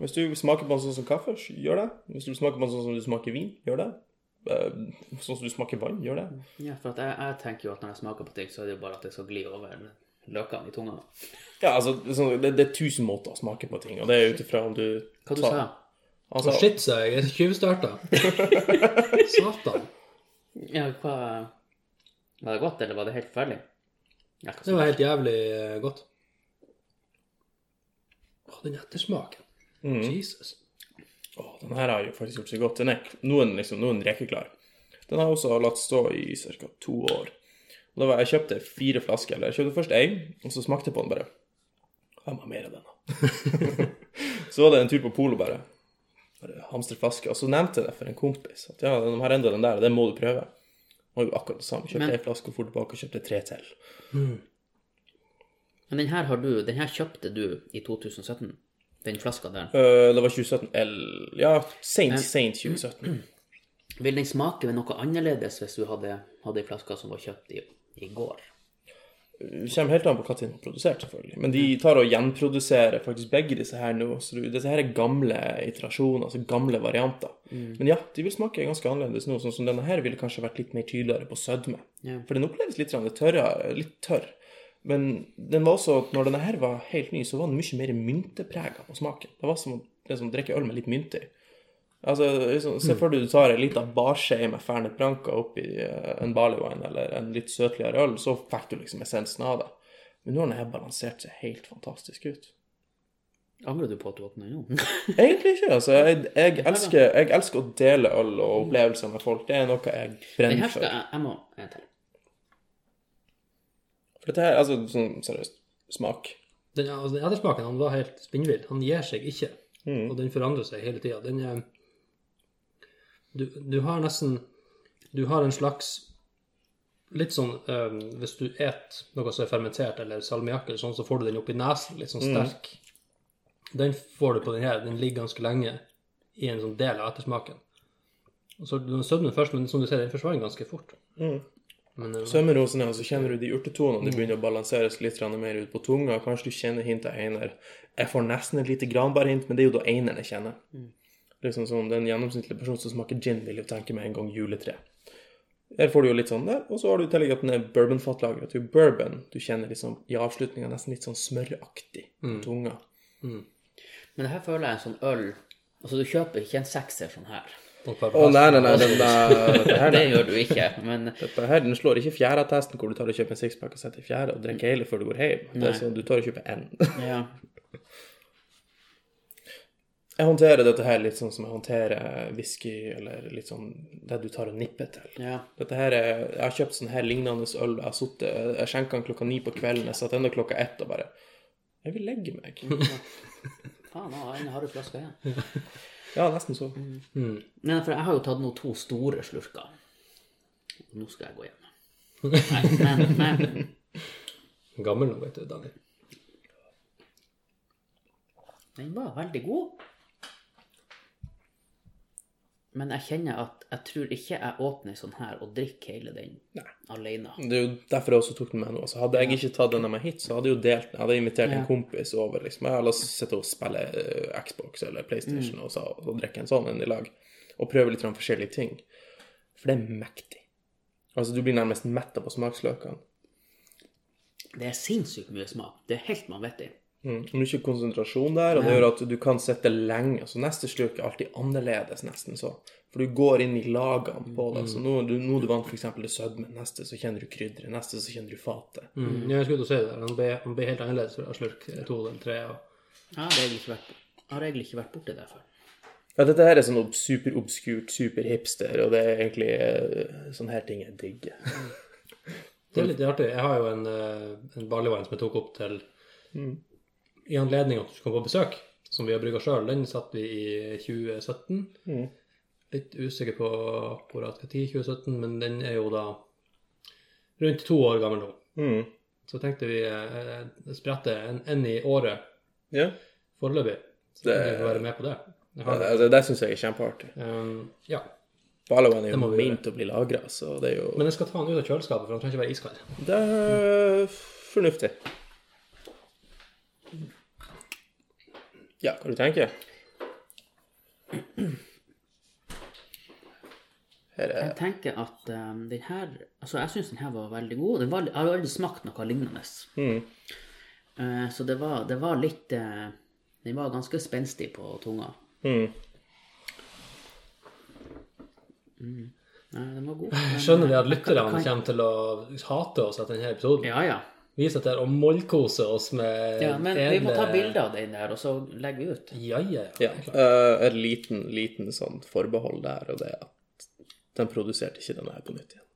Hvis du smaker på en sånn som kaffe, gjør det. Hvis du smaker på en sånn som du smaker vin, gjør det. Eh, Sånn som du smaker vann, gjør det. Ja, for at jeg, jeg tenker jo at når jeg smaker på ting, så er det jo bare at det skal gli over løkene i tunga. Ja, altså, det, er sånn- det, det er tusen måter å smake på ting, og det er ut ifra om du Hva du sa Altså, Shit, sa jeg. Jeg tjuvstarta. (laughs) Satan. Ja, hva Var det godt, eller var det helt forferdelig? Det var helt jævlig eh, godt. Å, den ettersmaken. Mm. Jesus. Å, den her har jo faktisk gjort seg godt. Den er noen, liksom, noen rekeklar. Den har jeg også latt stå i ca. to år. Og da var jeg kjøpte fire flasker. Eller jeg kjøpte først én, og så smakte jeg på den bare. Jeg må ha mer av den, da. (laughs) så var det en tur på Polo, bare. bare hamstre flaske. Og så nevnte jeg det for en kompis. At ja, de har enda den der, den må du prøve. Og jo akkurat det samme. Kjøpte Men- ei flaske og for tilbake og kjøpte tre til. Men den her har du Den her kjøpte du i 2017? Den flaska der. Uh, det var 2017 L... Ja, sent, sent 2017. (clears throat) Vil den smake noe annerledes hvis du hadde, hadde ei flaske som var kjøpt i, i går? Det kommer helt an på hva de har produsert, selvfølgelig. Men de tar og gjenproduserer faktisk begge disse her nå. Så disse her er gamle iterasjoner, altså gamle varianter. Men ja, de vil smake ganske annerledes nå. Sånn som denne her ville kanskje vært litt mer tydeligere på sødme. Ja. For den oppleves litt tørrere, litt tørr. Men den var også, når denne her var helt ny, så var den mye mer mynteprega på smaken. Det var som å drikke øl med litt mynter. Altså, liksom, Se for deg du tar en liten barskje med Fernet Branca oppi eh, en baliwine, eller en litt søtligere øl, så fikk du liksom essensen av det. Men nå har den her balansert seg helt fantastisk ut. Angrer du på at du åpna nå? (laughs) (laughs) Egentlig ikke. altså. Jeg, jeg, elsker, jeg elsker å dele øl og opplevelser med folk. Det er noe jeg Den brenner for. jeg Jeg må en til. Dette her, altså sånn seriøst, smak. Den, altså, den ettersmaken han var helt spinnvill. Han gir seg ikke. Mm. Og den forandrer seg hele tida. Den er du, du har nesten Du har en slags litt sånn um, Hvis du et noe som er fermentert, eller salmiakk, eller sånn, så får du den opp i nesen, litt sånn sterk. Den får du på den her. Den ligger ganske lenge i en sånn del av ettersmaken. Og så Søvnen først, men som du ser, den forsvant ganske fort. Men Sømmerrosen, ja, så kjenner du de urtetonene. Det begynner å balanseres litt mer ut på tunga. Kanskje du kjenner hint av einer. Jeg får nesten et lite granbærhint, men det er jo da eineren jeg kjenner. Liksom sånn, Den gjennomsnittlige person som smaker gin, vil jo tenke med en gang juletre. Her får du jo litt sånn der, og så har du i tillegg at den er bourbonfattlagret. Er bourbon du kjenner liksom i avslutninga nesten litt sånn smøraktig på tunga. Men her føler jeg en sånn øl Altså, du kjøper ikke en sekser sånn her. Å nei, nei, nei, den der, (laughs) her, Det gjør du ikke, men dette her, den slår ikke fjerdeattesten hvor du tar og kjøper en sixpack og setter i fjerde og drikker hele før du går hjem. Det er sånn, du tar og kjøper én. (laughs) ja. (laughs) Jeg håndterer dette her litt sånn som jeg håndterer whisky, eller litt sånn det du tar og nipper til. ja. Dette her er, Jeg har kjøpt sånn her lignende øl. Jeg har jeg skjenka den klokka ni på kvelden. Jeg satt ennå klokka ett og bare Jeg vil legge meg. Faen, nå har jeg en harry flaske igjen. Ja, nesten så. Men for jeg har jo tatt nå to store slurker. Nå skal jeg gå hjem. Nei, men, men Gammel nå, vet du, Daniel. den var veldig god. Men jeg kjenner at jeg tror ikke jeg åpner sånn her og drikker hele den alene. Det er jo derfor jeg også tok den med nå. Så hadde jeg ikke tatt den med hit, så hadde jeg jo delt den. Jeg hadde invitert en kompis over. liksom. Jeg hadde sett og spille eh, Xbox eller PlayStation og, så, og drikke en sånn en i lag. Og prøve litt forskjellige ting. For det er mektig. Altså, du blir nærmest metta på smaksløkene. Det er sinnssykt mye smak. Det er helt vanvittig. Mm. Mye konsentrasjon der, og det gjør at du kan sitte lenge. Så neste slurk er alltid annerledes, nesten så. For du går inn i lagene på det. Så nå, du, nå du vant f.eks. til sødme, neste så kjenner du krydderet, neste så kjenner du fatet. Mm. Ja, jeg skulle til å si det. Han blir, han blir helt annerledes fra slurk to eller tre. Og... det har egentlig ikke vært, jeg har egentlig ikke vært borti det før. Ja, dette her er sånn ob- superobskurt, superhipster, og det er egentlig eh, sånne her ting jeg digger. Det er litt artig. Jeg har jo en, eh, en barleyvine som jeg tok opp til i anledning at du skulle komme på besøk, som vi har brygga sjøl. Den satte vi i 2017. Litt usikker på akkurat når 2017, men den er jo da rundt to år gammel nå. Mm. Så tenkte vi eh, sprette en, en i året Ja, foreløpig. Så Det- det... vi får være med på det. Har, altså, det syns jeg er kjempeartig. um, ja. Balloen er jo ment å bli lagra, så det er jo Men jeg skal ta den ut av kjøleskapet, for den trenger ikke være iskald. Det er fornuftig. Ja, hva du tenker Her er Jeg tenker at um, den her Altså, jeg syns den her var veldig god. Den var, jeg har aldri smakt noe lignende. Eh, så det var, det var litt uh, Den var ganske spenstig på tunga. mm. Nei, den var god. Jeg skjønner vi at lytterne kan- kommer til å hate oss etter denne episoden. Ja, ja. Vi sitter her og mollkoser oss med ja men vi må ta bilde av den der, og så legger vi ut. Ja, ja, ja. Ja. Uh, et liten, liten sånn forbehold der, og det er at den produserte ikke denne her på nytt igjen.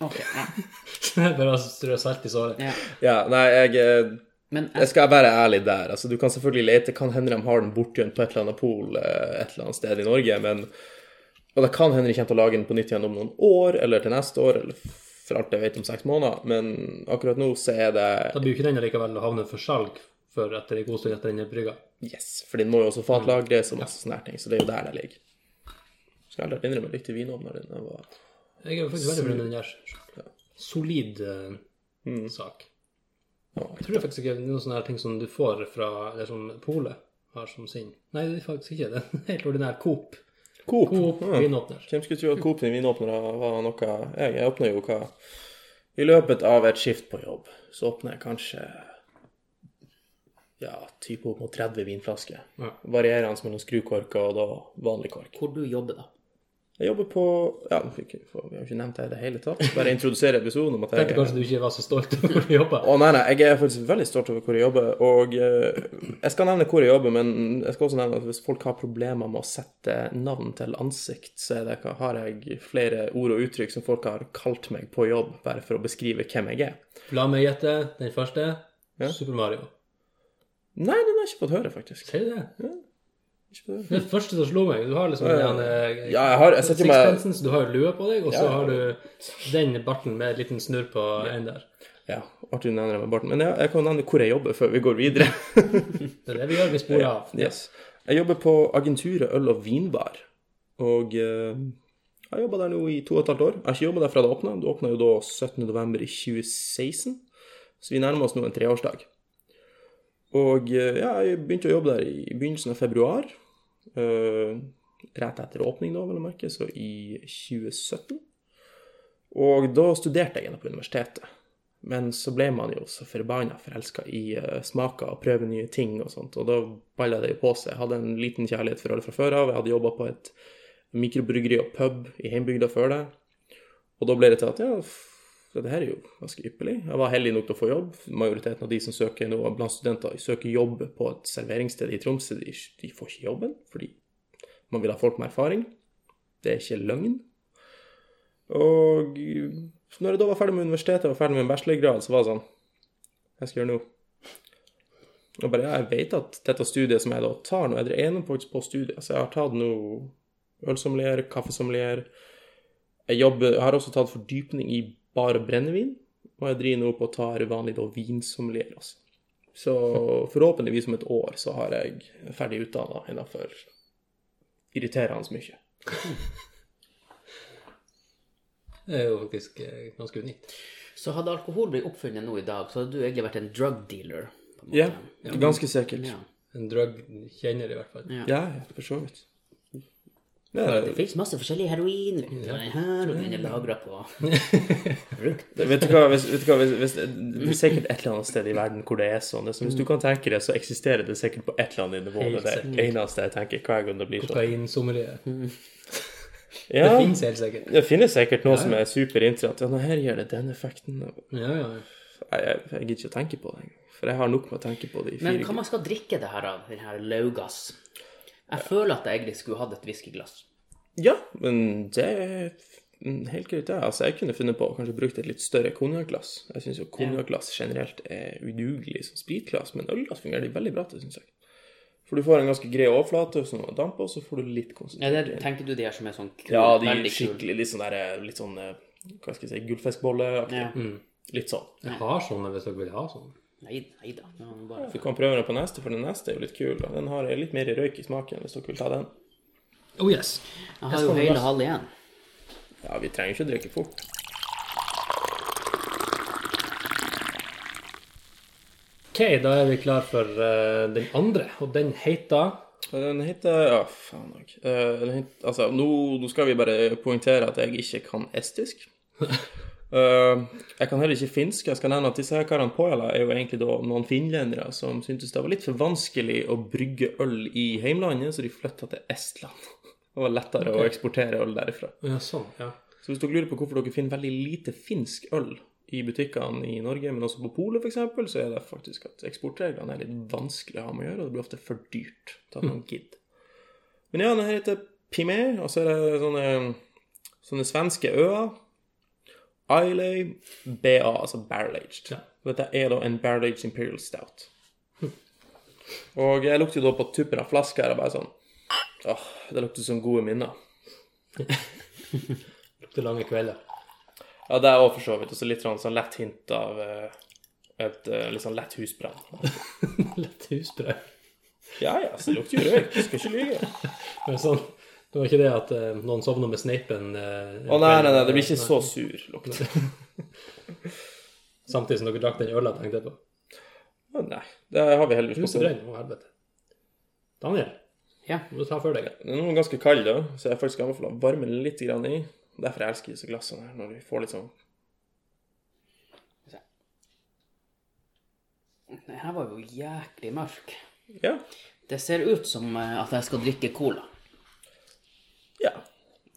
Ok, ja. (laughs) Bare strø salt i såret. ja. Ja, nei, jeg eh, Men Jeg skal være ærlig der. altså Du kan selvfølgelig lete, kan hende de har den bortgjemt på et eller annet pol eh, et eller annet sted i Norge, men Og det kan hende de kommer til å lage den på nytt igjen om noen år, eller til neste år, eller for alt jeg vet om seks måneder, men akkurat nå så er det Da blir jo ikke den likevel å havne for salg før etter en god stund etter den er brygga. Yes, for den må jo også fatlagres og masse sånne her ting, så det er jo der det ligger. Skal jeg ærlig innrømme litt til vinovner var Jeg er faktisk veldig fornøyd med den der. Solid uh, Mm. sak. Jeg tror det faktisk ikke er noen sånne her ting som du får fra det som Polet har som sin. Nei, det er faktisk ikke. Det (laughs) helt ordinær Coop. Coop. Coop Ja. vinåpner. Hvem skulle tro at Coop sin vinåpner var noe Jeg, jeg åpner jo hva I løpet av et skift på jobb, så åpner jeg kanskje ja, type opp mot 30 vinflasker. Ja. Varierende mellom skrukork og da vanlig kork. hvor du jobber, da? Jeg jobber på Ja, jeg- vi har jo ikke nevnt det i det hele tatt. Bare introdusere episoden om at jeg Tenkte kanskje du ikke var så stolt over hvor du jobber. Å nei, nei, jeg er faktisk veldig stolt over hvor jeg jobber. Og eh, jeg skal nevne hvor jeg jobber, men jeg skal også nevne at hvis folk har problemer med å sette navn til ansikt, så det, har jeg flere ord og uttrykk som folk har kalt meg på jobb, bare for å beskrive hvem jeg er. La meg gjette. Den første Super Mario. Nei, den har jeg ikke fått høre, faktisk. Ser du det? Ikke det? Er det første som slo meg. Du har liksom Ja, den eh, Ja, jeg har- jeg sixpensen, så du har lue på deg, og så Ja. har du den barten med en liten snurr på en der. Ja, artig du nevner det med barten. Men jeg, jeg kan nevne hvor jeg jobber før vi går videre. (laughs) Det er det vi gjør, vi sporer av. Yes. Jeg jobber på agenturet Øl og Vinbar. Og eh, jeg har jobba der nå i to og et halvt år. Jeg har ikke jobba der fra det åpna. Det åpna jo da 17. november i 2016. Så vi nærmer oss nå en treårsdag. Og eh, ja, jeg begynte å jobbe der i begynnelsen av februar. Eh, rett etter åpning, da, vel å merke, så i 2017. Og da studerte jeg igjen på universitetet. Men så ble man jo så forbanna forelska i uh, smaker og prøve nye ting og sånt, og da balla det jo på seg. Jeg hadde en liten kjærlighet for alle fra før av. Jeg hadde jobba på et mikrobryggeri og pub i heimbygda før det. Og da ble det til at ja, f- det her er jo ganske ypperlig. Jeg var heldig nok til å få jobb. Majoriteten av de som søker nå blant studenter, søker jobb på et serveringssted i Tromsø, de, de får ikke jobben fordi man vil ha folk med erfaring. Det er ikke løgn. Og når jeg da var ferdig med universitetet og ferdig med en bachelorgrad, så var det sånn Hva skal jeg gjøre nå? Og bare, ja, jeg vet at dette studiet som jeg da tar nå, er det ene faktisk på studiet. Så jeg har tatt nå ølsommelier, kaffesommelier. Jeg, jeg har også tatt fordypning i bare brennevin. Og jeg driver nå på å ta vanlig da vinsommelier også. Så forhåpentligvis om et år så har jeg ferdig utdanna innafor irriterende mye. Det er jo faktisk eh, ganske unikt. Så hadde alkohol blitt oppfunnet nå i dag, så hadde du egentlig vært en drug dealer. på en måte. Ja, ganske sikkert. Ja. En drug kjenner i hvert fall. Ja. Ja, ja, for så vidt. Ja, Det fins masse forskjellig heroin. Den her, og den er lagra på frukt. (laughs) vet du hva, hvis, vet du hva hvis, hvis, det er sikkert et eller annet sted i verden hvor det er sånn. Det er sånn, Hvis du kan tenke det, så eksisterer det sikkert på et eller annet nivå. Det er det eneste jeg tenker hver gang det blir sånn. Kokainsommelier. (laughs) Ja, Det finnes helt sikkert. det finnes sikkert noe som er superinteressant. Ja, nå her gjør det den effekten. Ja, ja. Jeg, jeg gidder ikke å tenke på det engang. For jeg har nok med å tenke på det i Men hva man skal drikke det her av, den her laugass? Jeg føler at jeg egentlig skulle hatt et whiskyglass. Ja, men det er mm, helt greit, det. Altså, jeg kunne funnet på å kanskje bruke et litt større konjakkglass. Jeg syns jo konjakkglass generelt er udugelig som spritglass, men ølglass fungerer de veldig bra til, syns jeg. For du får en ganske grei overflate som sånn, damper, og så får du litt Ja, konsentrert det, tenker du de her som er sånn kul, Ja, de er skikkelig litt sånn der, litt sånn eh, Hva skal jeg si, gullfiskbolleaktig. Ja. Litt sånn. Jeg har sånne hvis dere vil ha sånne. Nei, nei da. Bare... Du kan prøve den på neste, for den neste er jo litt kul. og Den har litt mer røyk i smaken, hvis dere vil ta den. Oh yes. Jeg har jo hele halv igjen. Ja, vi trenger ikke å drikke fort. Ok, da er vi klar for uh, den andre, og den heter Den heter Ja, faen òg. Altså, nå, nå skal vi bare poengtere at jeg ikke kan estisk. (laughs) Eh, jeg kan heller ikke finsk. Jeg skal nevne at disse her karene Pojala er jo egentlig da noen finlendere som syntes det var litt for vanskelig å brygge øl i heimlandet, så de flytta til Estland. (laughs) Det var lettere å eksportere øl derifra. Ja, sånn. Ja. Så hvis dere lurer på hvorfor dere finner veldig lite finsk øl i butikkene i Norge, men også på Polet f.eks., så er det faktisk at eksportreglene er litt vanskelig å ha med å gjøre, og det blir ofte for dyrt til at man gidder. Men ja, den her heter Pimé, og så er det sånne, sånne svenske øer. Islay BA, altså barrel aged. Ja. Dette er da en barrel aged imperial stout. (laughs) Og jeg lukter jo da på tuppen av flaska her og bare sånn Åh, det lukter som gode minner. (laughs) Lukter lange kvelder. Ja, det er også for så vidt. Og så litt sånn, sånn lett hint av uh, et uh, litt sånn lett husbrann. (laughs) Lett husbrann? Ja, ja, så lukter jo røyk. Skal ikke lyge. Men sånn, det var ikke det at uh, noen sovna med sneipen Uh, Å nei, nei, nei, det blir ikke så sur lukt. (laughs) Samtidig som dere drakk den øla, tenkte jeg på. Å nei, det har vi heldigvis på å helvete. Daniel, Ja. må du ta for deg. Den er ganske kald, da, så jeg faktisk anbefaler å varme den litt grann i. Derfor jeg elsker disse glassene her, når vi får litt sånn Den her var jo jæklig mørk. Ja. Det ser ut som eh, at jeg skal drikke cola. Ja.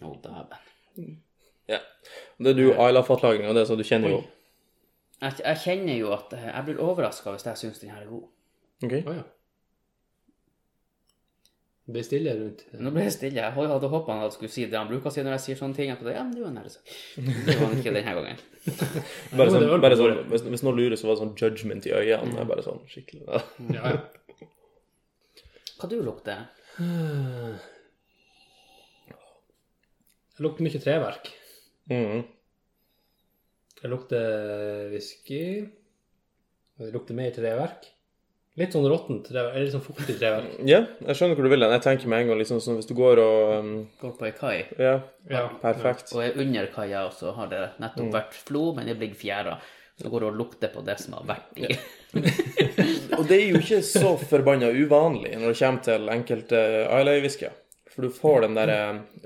Å, dæven. ja. Det er du Ayla-fatlagringa, det, som du kjenner jo Jeg, jeg kjenner jo at eh, jeg blir overraska hvis jeg syns den her er god. OK? Oh, ja. Det blir stille rundt. Nå ble jeg stille. Jeg hadde håpa han skulle si det han bruker å si når jeg sier sånne ting. Jeg tenkte, ja, men det var en. Det var han ikke denne gangen. (laughs) Bare sånn, bare sånn hvis, hvis noen lurer, så var det sånn judgment i øynene. Det bare sånn skikkelig ja. Ja, (laughs) ja. Hva du lukter? (sighs) (sighs) Det lukter mye treverk. Mm. Det lukter whisky. Det lukter mer treverk. Litt sånn råttent treverk, eller litt sånn fuktig treverk. (laughs) Ja, jeg skjønner hvor du vil hen. Jeg tenker med en gang liksom sånn hvis du går og um, Går på ei kai Ja, Ja. perfekt. og er under kaia, og så har det nettopp vært flo, men det blir fjæra. Så går du og lukter på det som har vært i. (laughs) Og det er jo ikke så forbanna uvanlig når det kommer til enkelte Islay-whiskyer. For du får den derre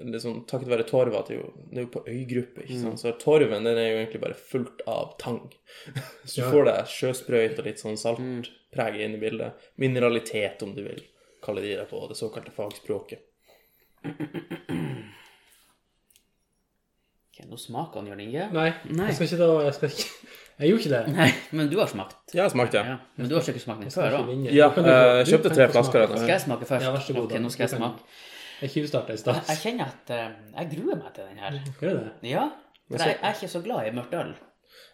liksom, Takket være torva det er jo, det er jo på øygruppe, ikke sant. Så torven den er jo egentlig bare fullt av tang. (laughs) Så du Ja. får deg sjøsprøyt og litt sånn saltpreg inn i bildet. Mineralitet, om du vil kalle de det på det såkalte fagspråket. Ok, nå smaker han, Jørn Inge. Nei, Nei. jeg skal ikke da Jeg, skal ikke, jeg gjorde ikke det. Nei, men du har smakt. Ja, jeg smakte. Ja, men du har ikke smakt den før Ja, eh, jeg kjøpte tre flasker. Skal jeg smake først? Ja, vær så god, Ok, nå skal jeg smake. Jeg tjuvstarta i stad. jeg kjenner at eh, jeg gruer meg til den her. Gjør du det? Ja, for jeg, jeg er ikke så glad i mørkt øl.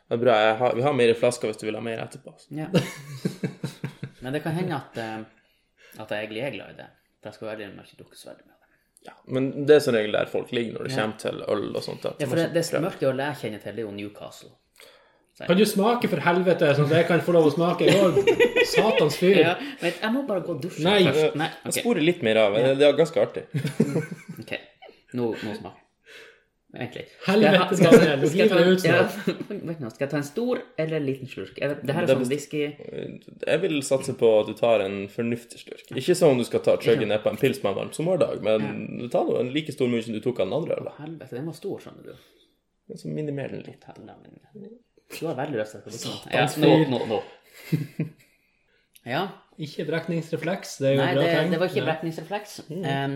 Det er bra. Jeg har, vi har mer flasker hvis du vil ha mer etterpå. altså. Ja. (laughs) Men det kan hende at, eh, at jeg egentlig er glad i det. For jeg skal være ærlig med ikke drukke så veldig mye av det. Ja, men det er som regel der folk ligger når det Ja. kommer til øl og sånt. at Ja, for det, ikke det prøver. mørke ølet jeg kjenner til, det er jo Newcastle. Kan du smake, for helvete, sånn at jeg kan få lov å smake? Å, satans fyr. Ja, men jeg må bare gå og dusje Nei. først. Nei, Jeg ok. sporer litt mer av. Det det er ganske artig. (laughs) ok. Nå, nå smak. Egentlig. Helvete, Skal jeg, du skal jeg, ta, ut ja, (laughs) skal jeg ta en stor eller en liten slurk? Er det, det her er sånn whisky Jeg vil satse på at du tar en fornuftig slurk. Ikke sånn du skal ta chuggen ned på en pils med en varm sommerdag, men du tar nå en like stor mye som du tok av den andre øla. Helvete, den var stor, skjønner du. Men Så minimer den litt. Du har veldig lyst til å drikke den. Ja, nå, nå, nå. (laughs) Ja. Ikke brekningsrefleks, det er jo Nei, bra det, tegn. det var ikke Ja. brekningsrefleks. Um,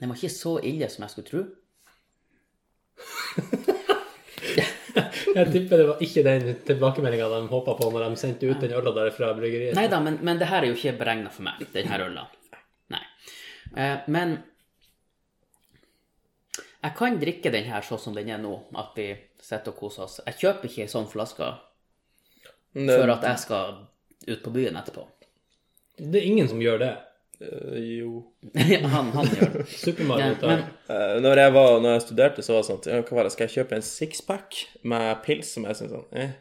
den var ikke så ille som jeg skulle tro. (laughs) Jeg tipper det var ikke den tilbakemeldinga de håpa på når de sendte ut den øla der fra bryggeriet. Nei da, men, men det her er jo ikke beregna for meg, den her øla. Nei. Uh, men jeg kan drikke den her sånn som den er nå, at vi sitter og koser oss. Jeg kjøper ikke ei sånn flaske for at jeg skal ut på byen etterpå. Det er ingen som gjør det. Uh, jo. (laughs) han, han gjør det. Super Ja, men uh, Når jeg, var, når jeg studerte, så var det sånn ja, hva var det, Skal jeg kjøpe en sixpack med pils som jeg syns sånn eh?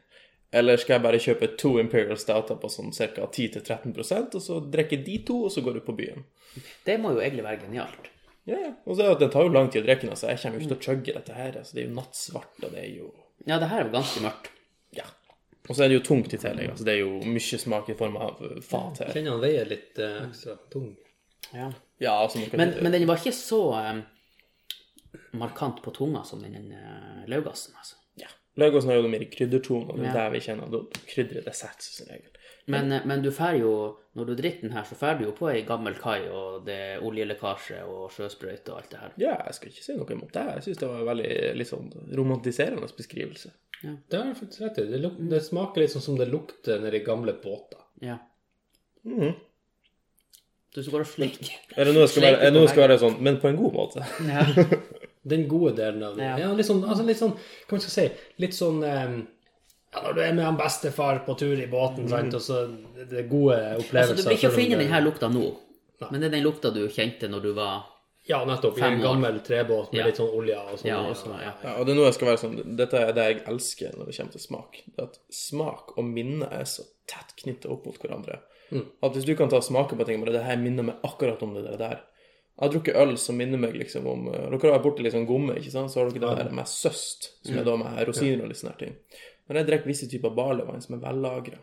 Eller skal jeg bare kjøpe to Imperial Stouter på sånn ca. 10-13% og så drikke de to, og så går du på byen? det må jo egentlig være genialt. Ja, ja. Og så er det, at det tar jo lang tid å drikke den, altså. Jeg kommer jo ikke til å chugge dette her. Altså. Det er jo nattsvart, og det er jo Ja, det her er jo ganske mørkt. Ja. Og så er det jo tungt i tillegg. Altså. Det er jo mye smak i form av eh, fat her. Kjenner han veier litt eh, ekstra tung. Ja. Ja, altså, Men, men den var ikke så eh, markant på tunga som den uh, Laugassen, altså. ja. Laugassen har jo noe mer krydderton, og det er Ja. der vi kjenner da krydder det setter seg som regel. Men, eh, men du fær jo, når du drikker den her, så fer du jo på ei gammel kai, og det er oljelekkasje og sjøsprøyte og alt det her. Ja, jeg skal ikke si noe imot det. Jeg syns det var en veldig litt sånn romantiserende beskrivelse. Det har jeg faktisk rett i. Det, luk det smaker litt sånn som det lukter nedi gamle båter. Ja. Mhm. Du skal bare og. Er det noe skal være, er noe skal være sånn, men på en god måte? Ja. Den gode delen av det. Ja. Ja, litt sånn, altså litt sånn Hva man skal si? Litt sånn eh, ja, Når du er med han bestefar på tur i båten, sant, og så det er gode opplevelser Altså, du blir ikke å finne denne lukta nå, men det er den lukta du kjente når du var Ja, nettopp. I en gammel trebåt med Ja. litt sånn olje og sånn. Ja, og ja. Ja, og det er noe jeg skal være sånn, Dette er det jeg elsker når det kommer til smak. Det at smak og minne er så tett knyttet opp mot hverandre. At hvis du kan ta og smake på ting bare det her minner meg akkurat om det der. Jeg har drukket øl som minner meg liksom om eh, Dere har vært borti litt sånn gomme, ikke sant? Så har dere det der med søst, som er da med rosiner og litt sånne ting. Når jeg drikker visse typer barleyvann som er vellagra,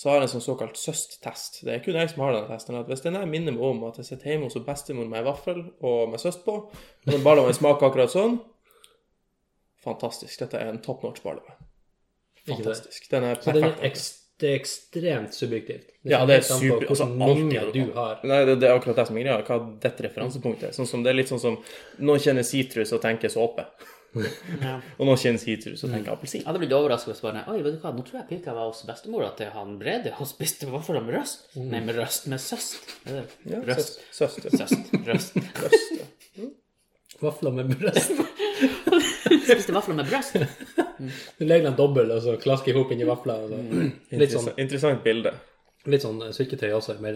så har jeg en sånn såkalt søst-test. Det er kun jeg som har den testen. at Hvis den jeg minner meg om at jeg sitter hjemme hos bestemor med en vaffel og med søst på, og den barleyvann smaker akkurat sånn Fantastisk. Dette er en top notch barleyvann. Fantastisk. Den er det er, perfekt. det er ekstremt subjektivt. Ja, det er super- altså, mange du har. Nei, det, det er akkurat det som er greia. Hva dette referansepunktet er. Sånn som, det er litt sånn som noen kjenner sitrus og tenker såpe. Ja. (laughs) Og nå kjennes sitrus så tenker appelsin. Jeg hadde blitt overraska hvis bare Oi, vet du hva, nå tror jeg pika var hos bestemora til han Brede og spiste hva for med røst. Nei, med røst. Med søst. Ja, Røst. Søst. søst, ja. Søst. Røst. (laughs) Røst, ja. Vafler med brøst. (laughs) Spiste vafler med brøst. Du legger den dobbel, og så klasker i hop inni vafla. Mm. (clears throat) sånn, Interessant, bilde. litt sånn eh, syltetøy også. Nei,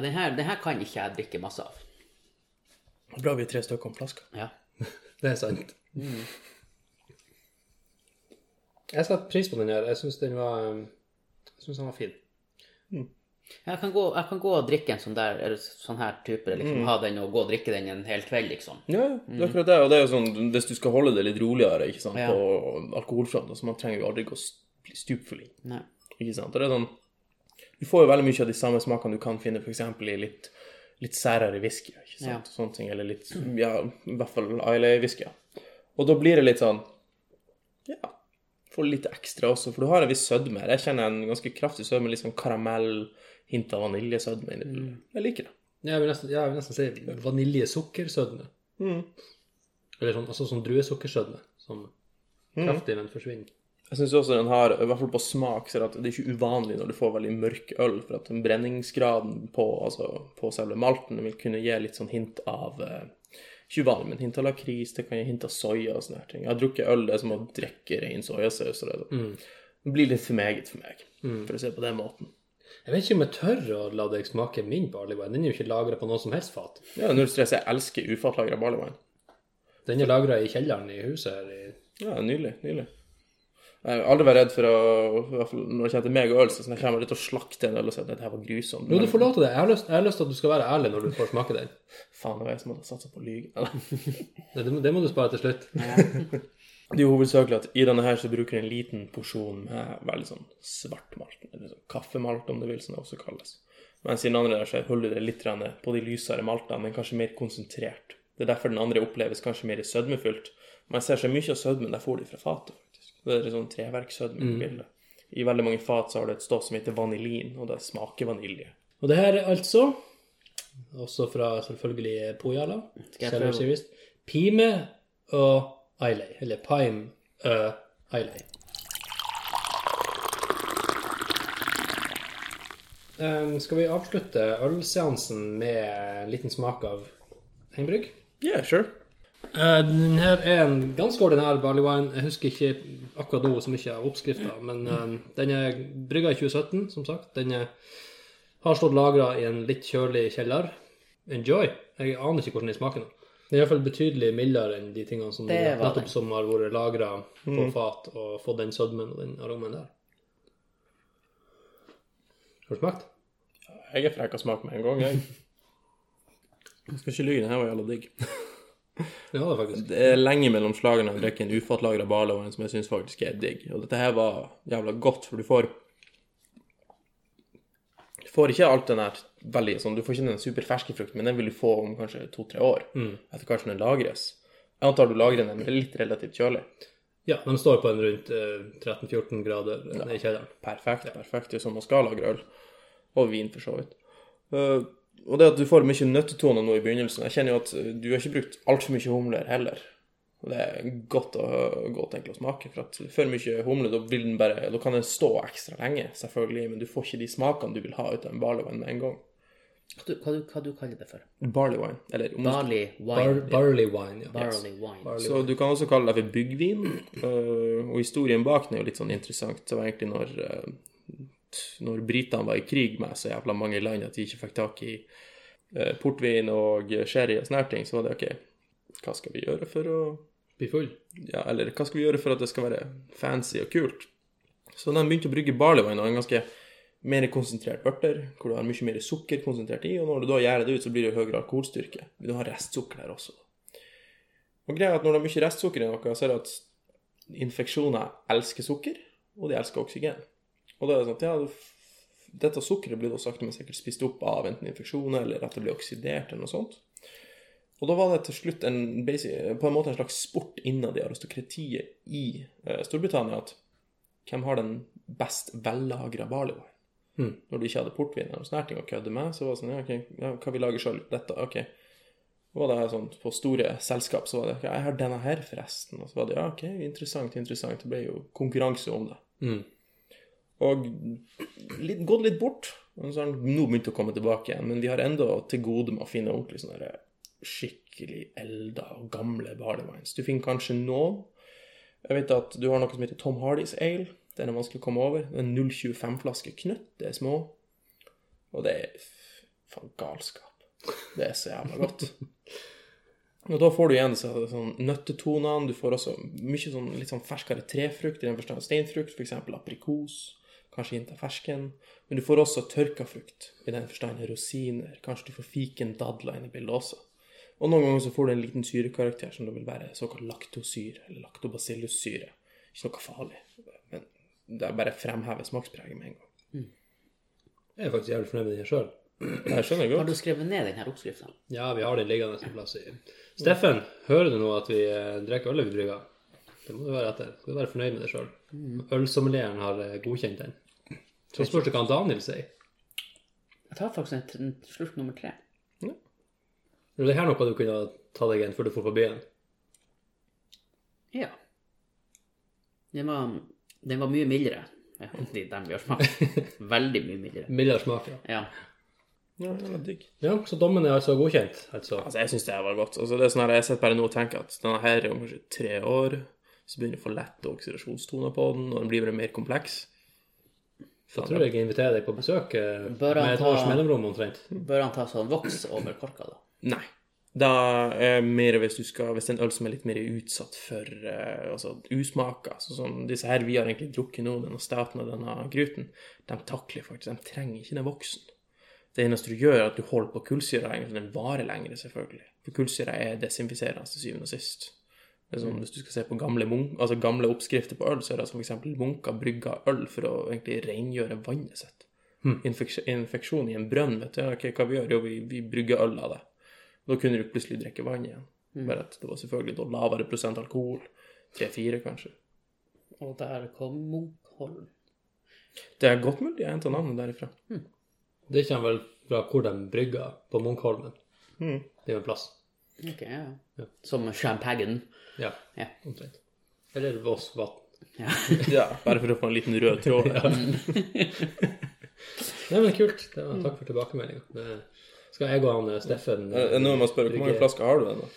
den her, den her kan ikke jeg drikke masse av. Bra vi er tre stykker om flaska. Ja. (laughs) Det er sant. Jeg setter pris på den her. Jeg syns den var Jeg synes den var fin. Jeg kan, gå, jeg kan gå og drikke en sånn der, eller sånn her type, liksom ha den og gå og drikke den en hel kveld, liksom. Ja, ja, det er akkurat det. Og det er jo sånn, hvis du skal holde det litt roligere ikke sant, Ja. på alkoholfronten, så man trenger jo aldri gå bli stupfull. Ikke sant? Og det er sånn, du får jo veldig mye av de samme smakene du kan finne eksempel i litt, litt særere whisky, ikke sant? Sånne ting, eller litt, ja, i hvert fall Islay-whisky. Og da blir det litt sånn, ja, får litt ekstra også, for du har en viss sødme. Jeg kjenner en ganske kraftig sødme, litt sånn karamell, hint av vaniljesødme inni. Jeg liker det. Jeg vil nesten, ja, jeg vil nesten si vaniljesukkersødme. Eller sånn, altså sånn druesukkersødme. Som kraftig, men forsvinner. Jeg syns også den har, i hvert fall på smak, så er det at det er ikke uvanlig når du får veldig mørk øl, for at den brenningsgraden på, altså, på selve malten vil kunne gi litt sånn hint av eh, Ikke uvanlig, men hint av lakris, det kan gi hint av soya og sånne ting. Jeg har drukket øl, det er som å drikke ren soyasaus. Det, det blir litt for meget for meg, for å se på den måten. Jeg vet ikke om jeg tør å la deg smake min barley wine. Den er jo ikke lagra på noe som helst fat. Ja, null stress. Jeg elsker ufatlagra barley wine. Den er lagra i kjelleren i huset her. i... Ja, nydelig. Nydelig. Jeg har aldri vært redd for å i hvert fall Når det kommer til meg og øl, så jeg kommer litt til å slakte en øl og si at dette var grusomt. Jo, du får lov til det. Jeg har, lyst, jeg har lyst til at du skal være ærlig når du får smake den. (laughs) Faen, det var jeg som hadde satsa på å lyge. (laughs) Det, det, må- du spare til slutt. (laughs) Det er jo hovedsakelig at i denne her så bruker jeg en liten porsjon med veldig sånn svartmalt, eller sånn kaffemalt om du vil, som det også kalles. Mens i den andre der så holder det litt på de lysere maltene, men kanskje mer konsentrert. Det er derfor den andre oppleves kanskje mer sødmefylt. Men jeg ser så mye av sødmen, der får de fra fatet. Det er sånn treverkssødme i bildet. I veldig mange fat så har det et stoff som heter vanilin, og det smaker vanilje. Og det her er altså, også fra selvfølgelig Pojala, Pime og Eilei, eller Pime og Eilei. Um, skal vi avslutte ølseansen med en liten smak av Heimbrygg? Yeah, sure. Uh, den her er en ganske ordinær barley wine. Jeg husker ikke akkurat nå så mye av oppskrifta, men uh, den er brygga i 2017, som sagt. Den er, har stått lagra i en litt kjølig kjeller. Enjoy. Jeg aner ikke hvordan den smaker nå. Den er iallfall betydelig mildere enn de tingene som, de, nettopp som har vært lagra på fat og fått den sødmen og den aromen der. Har du smakt? Jeg er frekk å smake med en gang, jeg. (laughs) Jeg skal ikke lyve, den her var jævla digg. Ja, det er faktisk. Det er lenge mellom slagene å drikke en ufatlagra barley som jeg syns faktisk er digg. Og dette her var jævla godt, for du får Du får ikke alt den der veldig sånn Du får ikke den superferske frukten, men den vil du få om kanskje to-tre år. Etter hvert som den lagres. Jeg antar du lagrer den litt relativt kjølig. Ja, de står på en rundt eh, 13-14 grader ja. i kjelleren. Perfekt. perfekt. Det er sånn man skal lagre øl. Og vin, for så vidt. Eh, og det at du får mye nøttetoner nå i begynnelsen Jeg kjenner jo at eh, du har ikke brukt altfor mye humler heller. Og det er godt å, godt å smake. For at for mye humle, da, vil den bare, da kan den stå ekstra lenge, selvfølgelig. Men du får ikke de smakene du vil ha ut av en barley wine med en gang. Hva du, hva, du, hva du kaller det for? Barley wine. Eller du Barley Bar wine. barley wine, ja. Barley wine. Barley Så du kan også kalle det for byggvin. øh, (clears throat) og historien bak den er jo litt sånn interessant. Det var egentlig når, øh, når britene var i krig med så jævla mange land at de ikke fikk tak i øh, portvin og sherry og sånne ting, så var det OK, hva skal vi gjøre for å Bli full. Ja, eller hva skal vi gjøre for at det skal være fancy og kult? Så de begynte å brygge barley wine og en ganske mer konsentrert børter, hvor du har mye mer sukker konsentrert i, og når du da gjør det ut, så blir det høyere alkoholstyrke. Men du har restsukker der også. Og greia er at når det er mye restsukker i noe, så er det at infeksjoner elsker sukker, og de elsker oksygen. Og da er det sånn at ja, dette sukkeret blir da sakte, men sikkert spist opp av enten infeksjoner, eller at det blir oksidert, eller noe sånt. Og da var det til slutt en, basic, på en måte en slags sport innad i aristokratiet i eh, Storbritannia at hvem har den best vellagra barley wine? Hmm. Når de ikke hadde portvin eller sånne ting å kødde med, så var det sånn ja, ok, ja, hva vi lager sjøl? Dette, ok. Og var det sånn, På store selskap så var det ja, jeg har denne her, forresten. Og så var det ja, ok, interessant, interessant. Det ble jo konkurranse om det. Mm. Og litt, gått litt bort. Og så har han nå begynt å komme tilbake igjen, men vi har enda til gode med å finne ordentlig sånne skikkelig elda og gamle barley. Du finner kanskje noen. Jeg vet at du har noe som heter Tom Hardys Ale. Den er vanskelig å komme over. Det er 025-flaske knøtt. Det er små. Og det er Faen, galskap. Det er så jævla godt. (laughs) Og da får du igjen så, sånn nøttetonene, du får også mye sånn litt sånn ferskere trefrukt, i den forstand steinfrukt, f.eks. aprikos, kanskje hint av fersken. Men du får også tørka frukt, i den forstand rosiner, kanskje du får fiken, dadler inn i bildet også. Og noen ganger så får du en liten syrekarakter som da vil være såkalt laktosyre, eller lactobacillussyre. Ikke noe farlig, men det er bare fremhever smakspreget med en gang. Jeg er faktisk jævlig fornøyd med den sjøl. Det skjønner jeg Har du skrevet ned denne oppskriften? Ja, vi har den liggende en plass i Steffen, hører du nå at vi eh, drikker øl vi brygger? Det må du være etter. Du skal være fornøyd med det sjøl. Ølsommelieren har eh, godkjent den. Så spørs det hva Daniel sier. Jeg tar faktisk en, slurk nummer tre. Er det her noe du kunne ta deg en før du får på byen? Ja. Den var, den var mye mildere enn de dem vi har smakt. (laughs) Veldig mye mildere. Mildere smak, ja. Ja. Ja, det var digg. Ja, så dommen er altså godkjent, altså. Altså, jeg syns det var godt. Altså, det er sånn her, Jeg sitter bare nå og tenker at denne her er om kanskje tre år, så begynner du å få lette oksidasjonstoner på den, og den blir mer kompleks. Da tror jeg jeg inviterer deg på besøk eh, Bør med et års mellomrom omtrent. Bør han ta sånn voks over korka, da? Nei. Da er mer hvis du skal Hvis det er en øl som er litt mer utsatt for eh, altså usmaker, sånn som disse her vi har egentlig drukket nå, denne staten og denne gruten, de takler faktisk De trenger ikke den voksen. Det eneste du gjør, er at du holder på kullsyra lenger, så den varer lenger, selvfølgelig. For kullsyra er desinfiserende til syvende og sist. Det sånn, Hvis du skal se på gamle, munk, altså gamle oppskrifter på øl, så er det som f.eks. munker brygga øl for å egentlig rengjøre vannet sitt. Infeks infeksjon i en brønn, vet du. Okay, ok, hva vi gjør? Jo, vi, vi brygger øl av det. Da kunne du plutselig drikke vann igjen. Bare at det var selvfølgelig da lavere prosent alkohol. Tre-fire, kanskje. Og der kom Munkholm. Det er godt mulig jeg henta navnet derifra. Det kommer vel fra hvor de brygger på Munkholmen. Mm. Det er jo en plass. Ok, ja. Som champagne. Ja, Ja. omtrent. Eller Voss vatn. ja. (laughs) Ja, bare for å få en liten rød tråd. Nei, men kult. Det var, takk for tilbakemeldinga. Skal jeg gå han eh, Steffen eh, Eh, Nå må jeg spørre, hvor mange flasker har du ennå?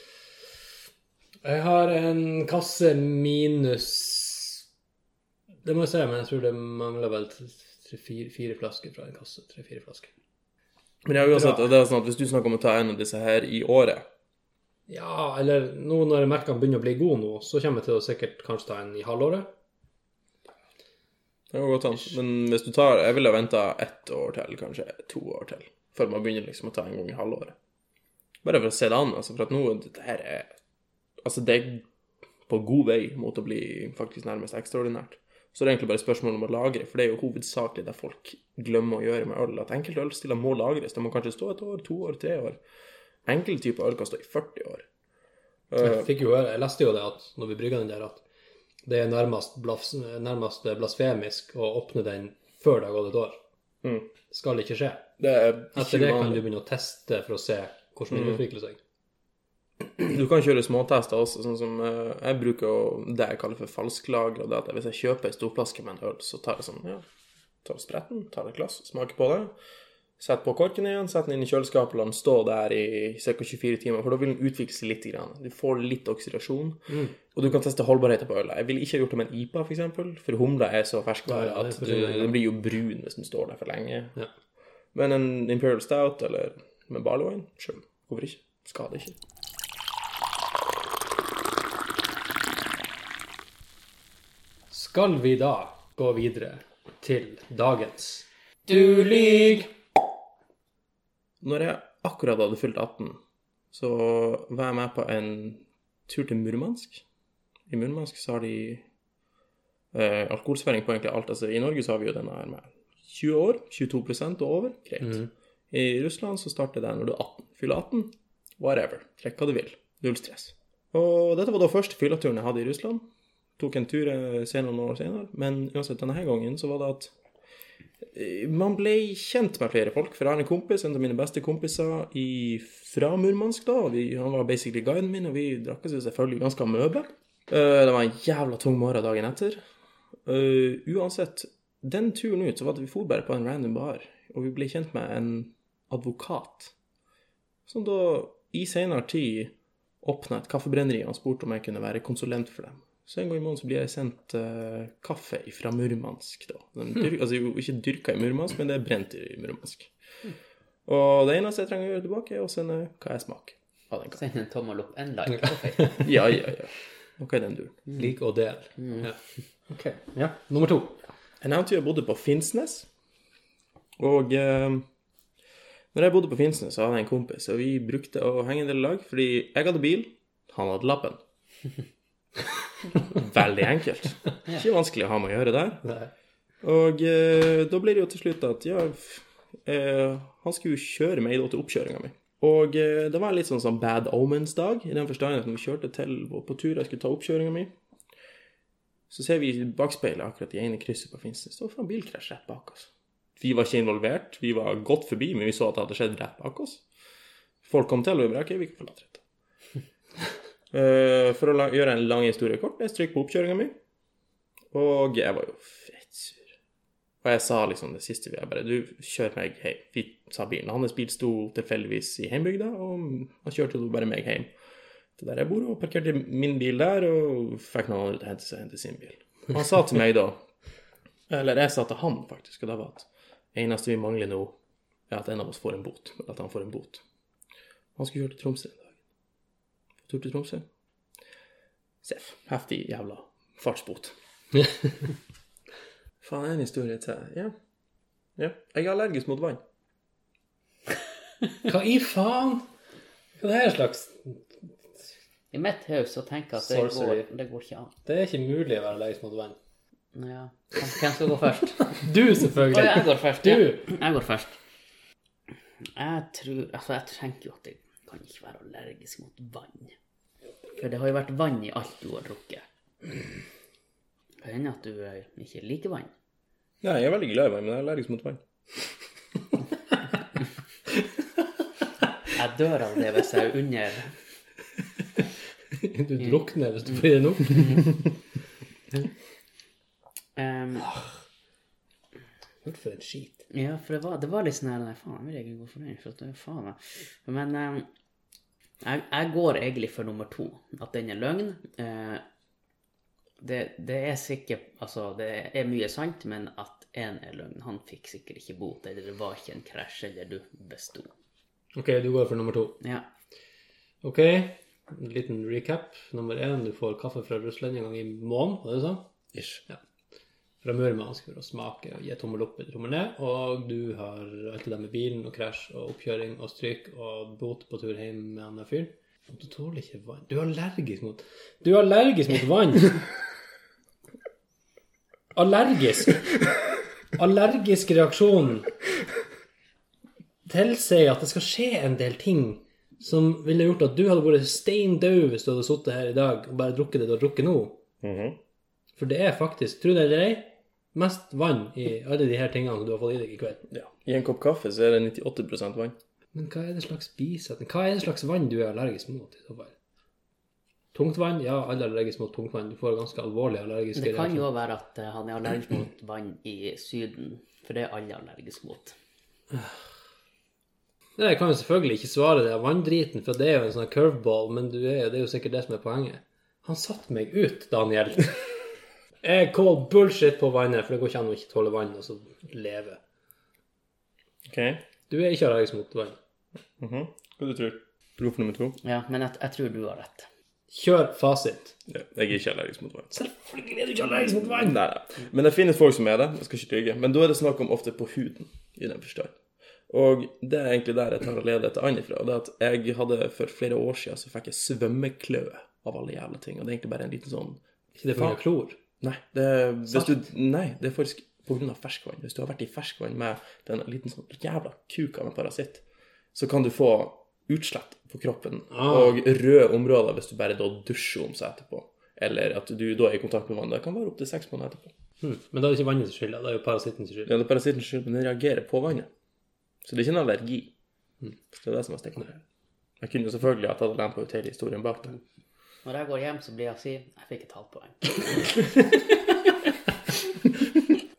Jeg har en kasse minus Det må jeg se, men jeg tror det mangler vel tre-fire fire flasker fra en kasse. Tre-fire flasker. Men jeg har uansett, det er sånn at hvis du snakker om å ta en av disse her i året Ja, eller nå når han begynner å bli god nå, så kommer jeg til å sikkert kanskje ta en i halvåret. Det går godt hende. Men hvis du tar Jeg ville venta ett år til, kanskje to år til, før man begynner liksom å ta en gang i halvåret. Bare for å se det an. altså For at nå det her er Altså, det er på god vei mot å bli faktisk nærmest ekstraordinært. Så det er egentlig bare spørsmål om å lagre, for det er jo hovedsakelig det folk glemmer å gjøre med øl. At enkelte ølstiler må lagres. Det må kanskje stå et år, to år, tre år. Enkelte typer øl kan stå i 40 år. Jeg, fikk jo, høre- jeg leste jo det at når vi brygga den der, at det er nærmest, blas, nærmest blasfemisk å åpne den før det har gått et år. Mm. Skal ikke skje. Det er Etter det kan du begynne å teste for å se hvordan det utvikler seg. Du kan kjøre småtester også, sånn som eh, jeg bruker det jeg kaller for falsklager. Det at hvis jeg kjøper ei storflaske med en øl, så tar jeg sånn, ja, tar spretten, tar et glass, smaker på det. Sett på korken igjen, sett den inn i kjøleskapet, la den stå der i ca. 24 timer, for da vil den utvikle seg litt. Grann. Du får litt oksidasjon, og du kan teste holdbarheten på ølet. Jeg ville ikke ha gjort det med en IPA, f.eks., for, eksempel, for humla er så ferskvare Ja, ja, at du, den blir jo brun hvis den står der for lenge. Ja. Men en Imperial Stout eller med barlowine, sjøl, hvorfor ikke? Skader ikke. Skal vi da gå videre til dagens Du lyg! Når jeg akkurat hadde fylt 18, så var jeg med på en tur til Murmansk. I Murmansk så har de eh, alkoholsperring på egentlig alt. Altså, I Norge så har vi jo denne her med 20 år, 22% og over. Greit. I Russland så starter det når du er 18. Fyller 18, whatever. Trekk hva du vil. Null stress. Og dette var da første fylleturen jeg hadde i Russland. Tok en tur eh, senere noen år senere. Men uansett, denne gangen så var det at man ble kjent med flere folk. For jeg har en kompis, en av mine beste kompiser i, fra Murmansk. da, vi, Han var basically guiden min, og vi drakk oss selvfølgelig ganske amøbe. Uh, det var en jævla tung morgen dagen etter. Uh, uansett, den turen ut så var det vi for bare på en random bar, og vi ble kjent med en advokat. Som da i senere tid åpna et kaffebrenneri og spurte om jeg kunne være konsulent for dem. Så en gang i måneden så blir jeg sendt uh, kaffe fra Murmansk. da. Den dyr, altså ikke dyrka i Murmansk, men det er brent i Murmansk. Og det eneste jeg trenger å gjøre tilbake, er å sende hva jeg smaker av den kaffen. Send en tommel opp, en like. feil. (laughs) Ja, ja, ja. Noe i den duren. Lik og del. Ja. (laughs) Ok. Ja. Nummer to. Jeg nevnte jo jeg bodde på Finnsnes. Og eh, når jeg bodde på Finnsnes, så hadde jeg en kompis, og vi brukte å henge en del lag, fordi jeg hadde bil, han hadde lappen. (laughs) (laughs) Veldig enkelt. Ikke vanskelig å ha med å gjøre der. Nei. Og eh, da blir det jo til slutt at ja, eh, han skulle jo kjøre meg da til oppkjøringa mi. Og eh, det var litt sånn sånn bad omens-dag, i den forstand at når vi kjørte til på tur, jeg skulle ta oppkjøringa mi, så ser vi i bakspeilet akkurat i ene krysset på Finnsnes, så var en bilkrasj rett bak oss. Vi var ikke involvert, vi var godt forbi, men vi så at det hadde skjedd rett bak oss. Folk kom til, og vi bare, ok, vi kan forlate dette. Eh, for å gjøre en lang historie kort, jeg strøk på oppkjøringa mi, og jeg var jo fett sur. Og jeg sa liksom det siste vi jeg bare Du, kjør meg hjem. Vi sa bilen. Hans bil sto tilfeldigvis i heimbygda, og han kjørte jo bare meg hjem til der jeg bor, og parkerte min bil der, og fikk noen andre til å hente seg hente sin bil. Og han sa til meg da Eller jeg sa til han, faktisk, og det var at eneste vi mangler nå, er at en av oss får en bot. At han får en bot. Han skulle kjøre til Tromsø en. Tur til Tromsø. Seff. Heftig jævla fartsbot. (laughs) Faen, en historie til. Ja. ja. Jeg er allergisk mot vann. Hva i faen? Hva er det her slags I mitt hode så tenker jeg at det Sorcery. går, det går ikke an. Det er ikke mulig å være allergisk mot vann. Ja. Hvem hvem skal gå først? (laughs) Du, Å, selvfølgelig. jeg går først. Du. Ja. Jeg går først. Jeg tror Altså, jeg tenker jo at jeg kan ikke være allergisk mot vann. For det har jo vært vann i alt du har drukket. Det kan hende at du eh, ikke liker vann. Nei, jeg er veldig glad i vann, men jeg er allergisk mot vann. Jeg dør av det hvis jeg er under Du drukner hvis du blir det nok. Ehm, Hva for en skit. Ja, for det var, det var litt sånn her Nei, faen, jeg vil egentlig gå for den. For det faen jeg. Men ehm, jeg, jeg går egentlig for nummer to. At den er løgn. Eh, det, det er sikkert Altså, det er mye sant, men at én er løgn. Han fikk sikkert ikke bot, eller det var ikke en krasj, eller du besto. Ok, du går for nummer to. Ja. Ok, en liten recap. Nummer én, du får kaffe fra Russland en gang i måneden, var det sånn? Ish. Fra Murmansk for å smake og gi tommel opp eller tommel ned. Og du har alt det der med bilen og krasj og oppkjøring og stryk og bot på tur hjem med han der fyren. Du tåler ikke vann. Du er allergisk mot Du er allergisk mot vann! Allergisk. Allergisk reaksjon tilsier at det skal skje en del ting som ville gjort at du hadde vært stein død hvis du hadde sittet her i dag og bare drukket det du har drukket nå. For det er faktisk, tro det eller ei, mest vann i alle de her tingene du har fått i deg i kveld. Ja. I en kopp kaffe så er det 98% vann. Men hva er det slags bisetning? Hva er det slags vann du er allergisk mot i så fall? Tungt vann? Ja, alle er allergiske mot tungt vann. Du får ganske alvorlige allergiske Det kan reaksjoner. jo være at eh, han er allergisk mot vann i Syden, for det er alle allergiske mot. Jeg kan jo selvfølgelig ikke svare det vanndriten, for det er jo en sånn curveball, men du er, det er jo sikkert det som er poenget. Han satte meg ut, Daniel. Jeg call bullshit på vannet, for det går ikke an å ikke tåle vann og så leve. OK. Du er ikke allergisk mot vann. Mhm. Hva du tror du? Rop nummer to? Ja, men jeg, jeg tror du har rett. Kjør fasit. Ja, jeg er ikke allergisk mot vann. Selvfølgelig er du ikke allergisk mot vann! Nei, nei. Men det finnes folk som er det. Jeg skal ikke lyve. Men da er det snakk om ofte på huden, i den forstand. Og det er egentlig der jeg tar og leder dette an ifra. Det at jeg hadde for flere år siden så fikk jeg svømmekløe av alle jævla ting. Og det er egentlig bare en liten sånn Ikke det pga. klor? Nei, det du, nei, det er faktisk på av ferskvann. Hvis du har vært i ferskvann med den liten sånn jævla kuka med parasitt, så kan du få utslett på kroppen Ah. og røde områder hvis du bare da dusjer om seg etterpå. Eller at du da er i kontakt med vann. Det kan være opptil seks måneder etterpå. Hmm. Men da er det ikke vannets skyld, det er jo parasittens skyld. Ja, det er parasittens skyld, men den reagerer på vannet. Så det er ikke en allergi. Så det er det som er stikkordet. Jeg kunne jo selvfølgelig ha tatt og lent ut hele historien bak det. Når jeg går hjem, så blir jeg å si jeg fikk et halvt poeng. (laughs)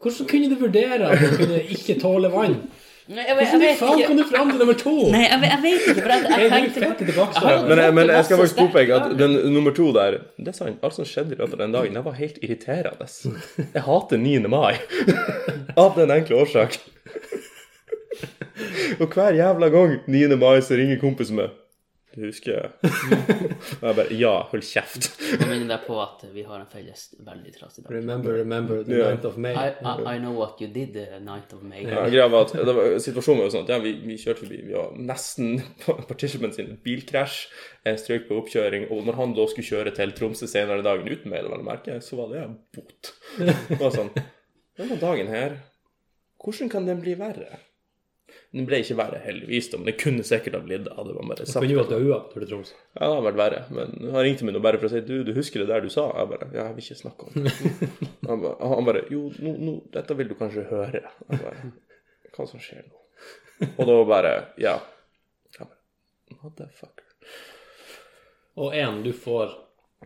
Hvordan kunne du vurdere at du kunne ikke tåle vann? Nei, jeg, vet- jeg Hvordan i faen kan du fram til nummer to? Nei, jeg, vet- jeg vet ikke, for jeg, jeg tenkte tilbake. Men, jeg- men jeg skal faktisk påpeke at den nummer to der Det er sant. Alt som skjedde i løpet av den dagen, det var helt irriterende. Jeg hater 9. mai. (laughs) Av den enkle årsak. (laughs) Og hver jævla gang 9. mai så ringer kompisen min. Du husker Og jeg bare Ja, hold kjeft. Jeg minner deg på at vi har en felles veldig trasig dag. Remember, remember the yeah. 9th of May. I, I, I know what you did the night of May. Ja, greia var at det var, Situasjonen var jo sånn at ja, vi, vi kjørte forbi. Vi var nesten på participant sin bilkrasj. Jeg strøk på oppkjøring. Og når han da skulle kjøre til Tromsø senere dagen uten meg, vel å merke, så var det en bot. Det var sånn Denne dagen her, hvordan kan den bli verre? Den ble ikke verre, heldigvis, men det kunne sikkert ha blitt det. hadde man bare sagt. Kunne jo ha daua de Ja, det har vært verre. Men han ringte meg nå bare for å si du, du husker det der du sa? Jeg bare ja, jeg vil ikke snakke om det. (laughs) Han bare, han bare jo, nå, nå, dette vil du kanskje høre. Jeg bare hva som skjer nå? Og da bare ja. Jeg bare, Motherfucker. Og én, du får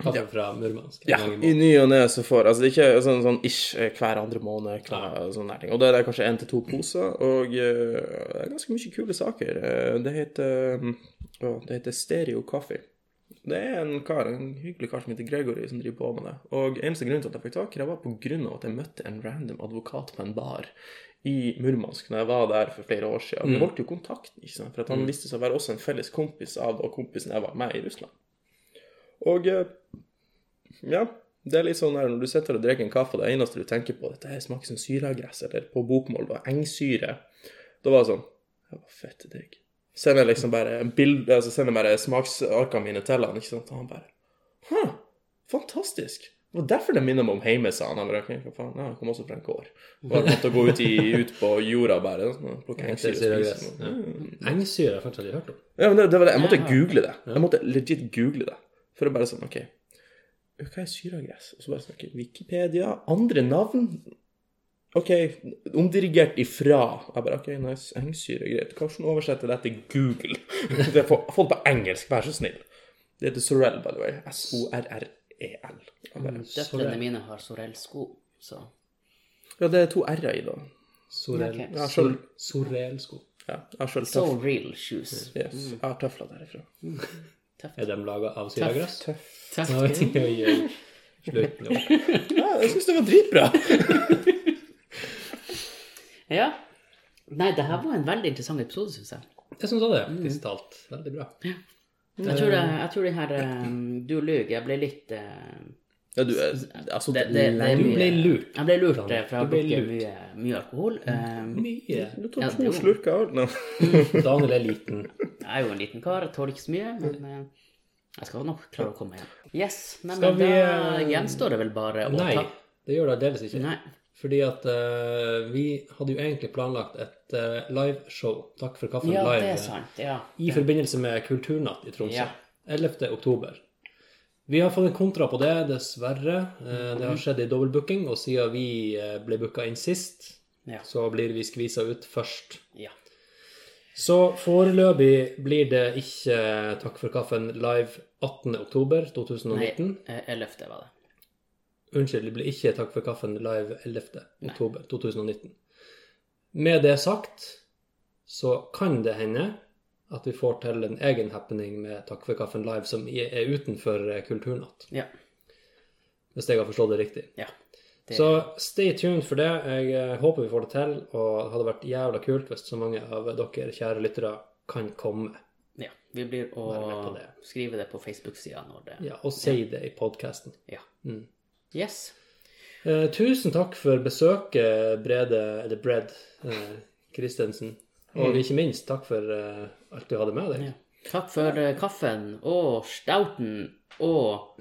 kaffe fra Murmansk. Ja, i ny og ne så får Altså, det ikke sånn, sånn ish eh, hver andre måned, hver, sånn der ting. Og da er det kanskje én til to poser, og uh, det er ganske mye kule saker. Eh, Det heter uh, Det heter Stereo Coffee. Det er en kar, en hyggelig kar som heter Gregory, som driver på med det. Og eneste grunnen til at jeg fikk tak i det, var på grunn av at jeg møtte en random advokat på en bar i Murmansk når jeg var der for flere år siden. Vi holdt jo kontakten, ikke sant? for han viste seg å være også en felles kompis av kompisen jeg var med i Russland. Og eh, ja, det er litt sånn her når du sitter og drikker en kaffe, og det eneste du tenker på, dette her smaker som syregress, eller på bokmål var engsyre. Da var det sånn Det var fett digg. Sender liksom bare en bild, altså sender bare smaksarkene mine til han, ikke sant, og han bare Hæ, fantastisk. Det var derfor det minner meg om hjemme, sa han. Bare, hva faen, ja, Han kom også fra en kår. Bare måtte gå ut, i, ut på jorda bare, sånn, plukke engsyre og. Ja. Engsyre har jeg faktisk aldri hørt om. Ja, men det, det var det. Jeg måtte google det. Jeg måtte legit google det. For å bare sånn, ok, hva er syragress? Og så bare snakker ok, Wikipedia, andre navn? Ok, omdirigert ifra. Jeg bare, ok, nice, engsyre, greit. Hvordan oversetter det til Google? (laughs) Det er for- folk på engelsk, vær så snill. Det heter Sorel, by the way. S-O-R-R-E-L. Jeg Døtrene mine har Sorell-sko, så Ja, det er to r-er i da. Sorel-sko. Ja, sor. Ja, jeg har selv So real shoes. Yes, jeg har tøfler derifra. Er de laga av syregress? Tøff. Tøft. (laughs) Oi, oi, oi. Slutt nå. Ja, jeg synes det var dritbra. (laughs) Ja. Nei, det her var en veldig interessant episode, syns jeg. Jeg syns òg det. Faktisk talt. Veldig bra. Jeg tror, det, jeg tror den her um, Du lyver. Jeg ble litt uh, Ja, du, er- altså, det, det, det Du mye- ble lurt. Jeg ble lurt eh, for jeg drukket mye, mye alkohol. Um, Mye. Du tar det to er slurker av den. Daniel er liten. jeg er jo en liten kar, jeg tåler ikke så mye, men eh, jeg skal nok klare å komme igjen. Yes, nei, Skal men vi, da eh, gjenstår det vel bare å Nei, ta det gjør det aldeles ikke. Nei. Fordi at uh, vi hadde jo egentlig planlagt et uh, liveshow, Takk for kaffen Ja, live, det er eh, sant. Ja. i forbindelse med Kulturnatt i Tromsø. Ja. 11. oktober. Vi har fått en kontra på det, dessverre. Eh, Det har skjedd i dobbeltbooking, og siden vi eh, ble booka inn sist, Ja. så blir vi skvisa ut først. ja. Så foreløpig blir det ikke Takk for kaffen live 18. oktober Nei, 2019. eh, 11. var det. Unnskyld, det blir ikke Takk for kaffen live 11. oktober 2019. Med det sagt så kan det hende at vi får til en egen happening med Takk for kaffen live som er utenfor eh, Kulturnatt. Ja. Hvis jeg har forstått det riktig. ja. Det, Så stay tuned for det. Jeg eh, håper vi får det til, og det hadde vært jævla kult hvis så mange av dere kjære lyttere kan komme. ja. Vi blir å det. skrive det på Facebook-sida når det Ja, og si det i podkasten. Ja. Mm. Yes. Eh, tusen takk for besøket, Brede, eller Bred eh, Christensen. Og ikke minst takk for uh, alt du hadde med deg. Ja. Takk for uh, kaffen og stouten og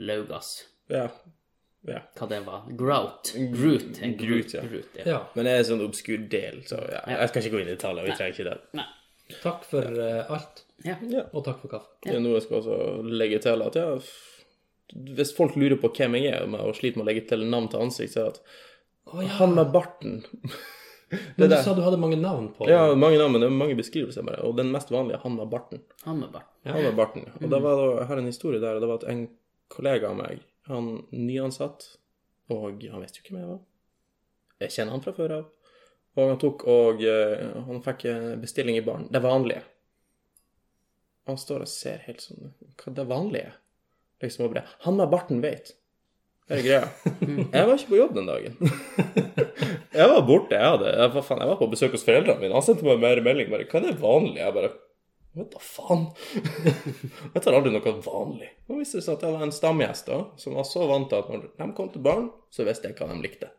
laugas. Ja. ja. Hva det var. Grout. Groot. En Groot, ja. Groot, ja. Ja, Men det er en sånn obskur del, så ja. Jeg skal ikke gå inn i detaljer. Vi trenger ikke det. Nei. takk for uh, alt, Ja. Ja. og takk for kaffen. Det er noe jeg skal også legge til at ja, hvis folk lurer på hvem jeg er, med og sliter med å legge til navn til ansikt, så er det at oh, ja. han med barten Men du der. sa du hadde mange navn på Ja, mange navn, men det er mange beskrivelser bare. Og den mest vanlige han var barten. Han med bart. Han med barten. Og da var det, jeg har en historie der, og det var at en kollega av meg, han nyansatt, og han visste jo ikke hvem jeg var. Jeg kjenner han fra før av. Og han tok og eh, han fikk eh, bestilling i baren. Det vanlige. Han står og ser helt sånn Hva det vanlige? Liksom og bare Han med barten vet. Er greia. Jeg var ikke på jobb den dagen. jeg var borte. Jeg, hadde, jeg, var, faen, jeg var på besøk hos foreldrene mine. Han sendte meg mer melding. bare, Hva er det vanlig? Jeg bare Vet da faen. jeg tar aldri noe vanlig. Nå viste det seg at jeg var en stamgjest da, som var så vant til at når de kom til barn, så visste jeg hva de likte.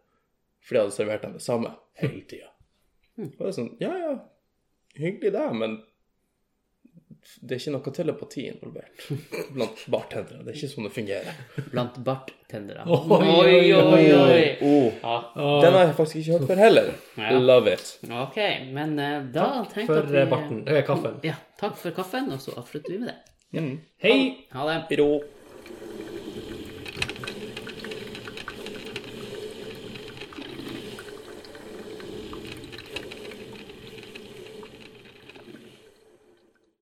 For jeg hadde servert dem det samme hele tida. Og det er sånn Ja, ja, hyggelig det, men det er ikke noe telepati involvert blant bartendere. Det er ikke sånn det fungerer. Blant bartendere. Oi, oi, oi, oi. Oh, Ja, den har jeg faktisk ikke hørt før heller. Ja. Love it. ok, men uh, da tenkte For at vi eh, barten. Eh, kaffen. Ja, takk for kaffen, og så avslutter vi med det. Hei! Ha det. Bro.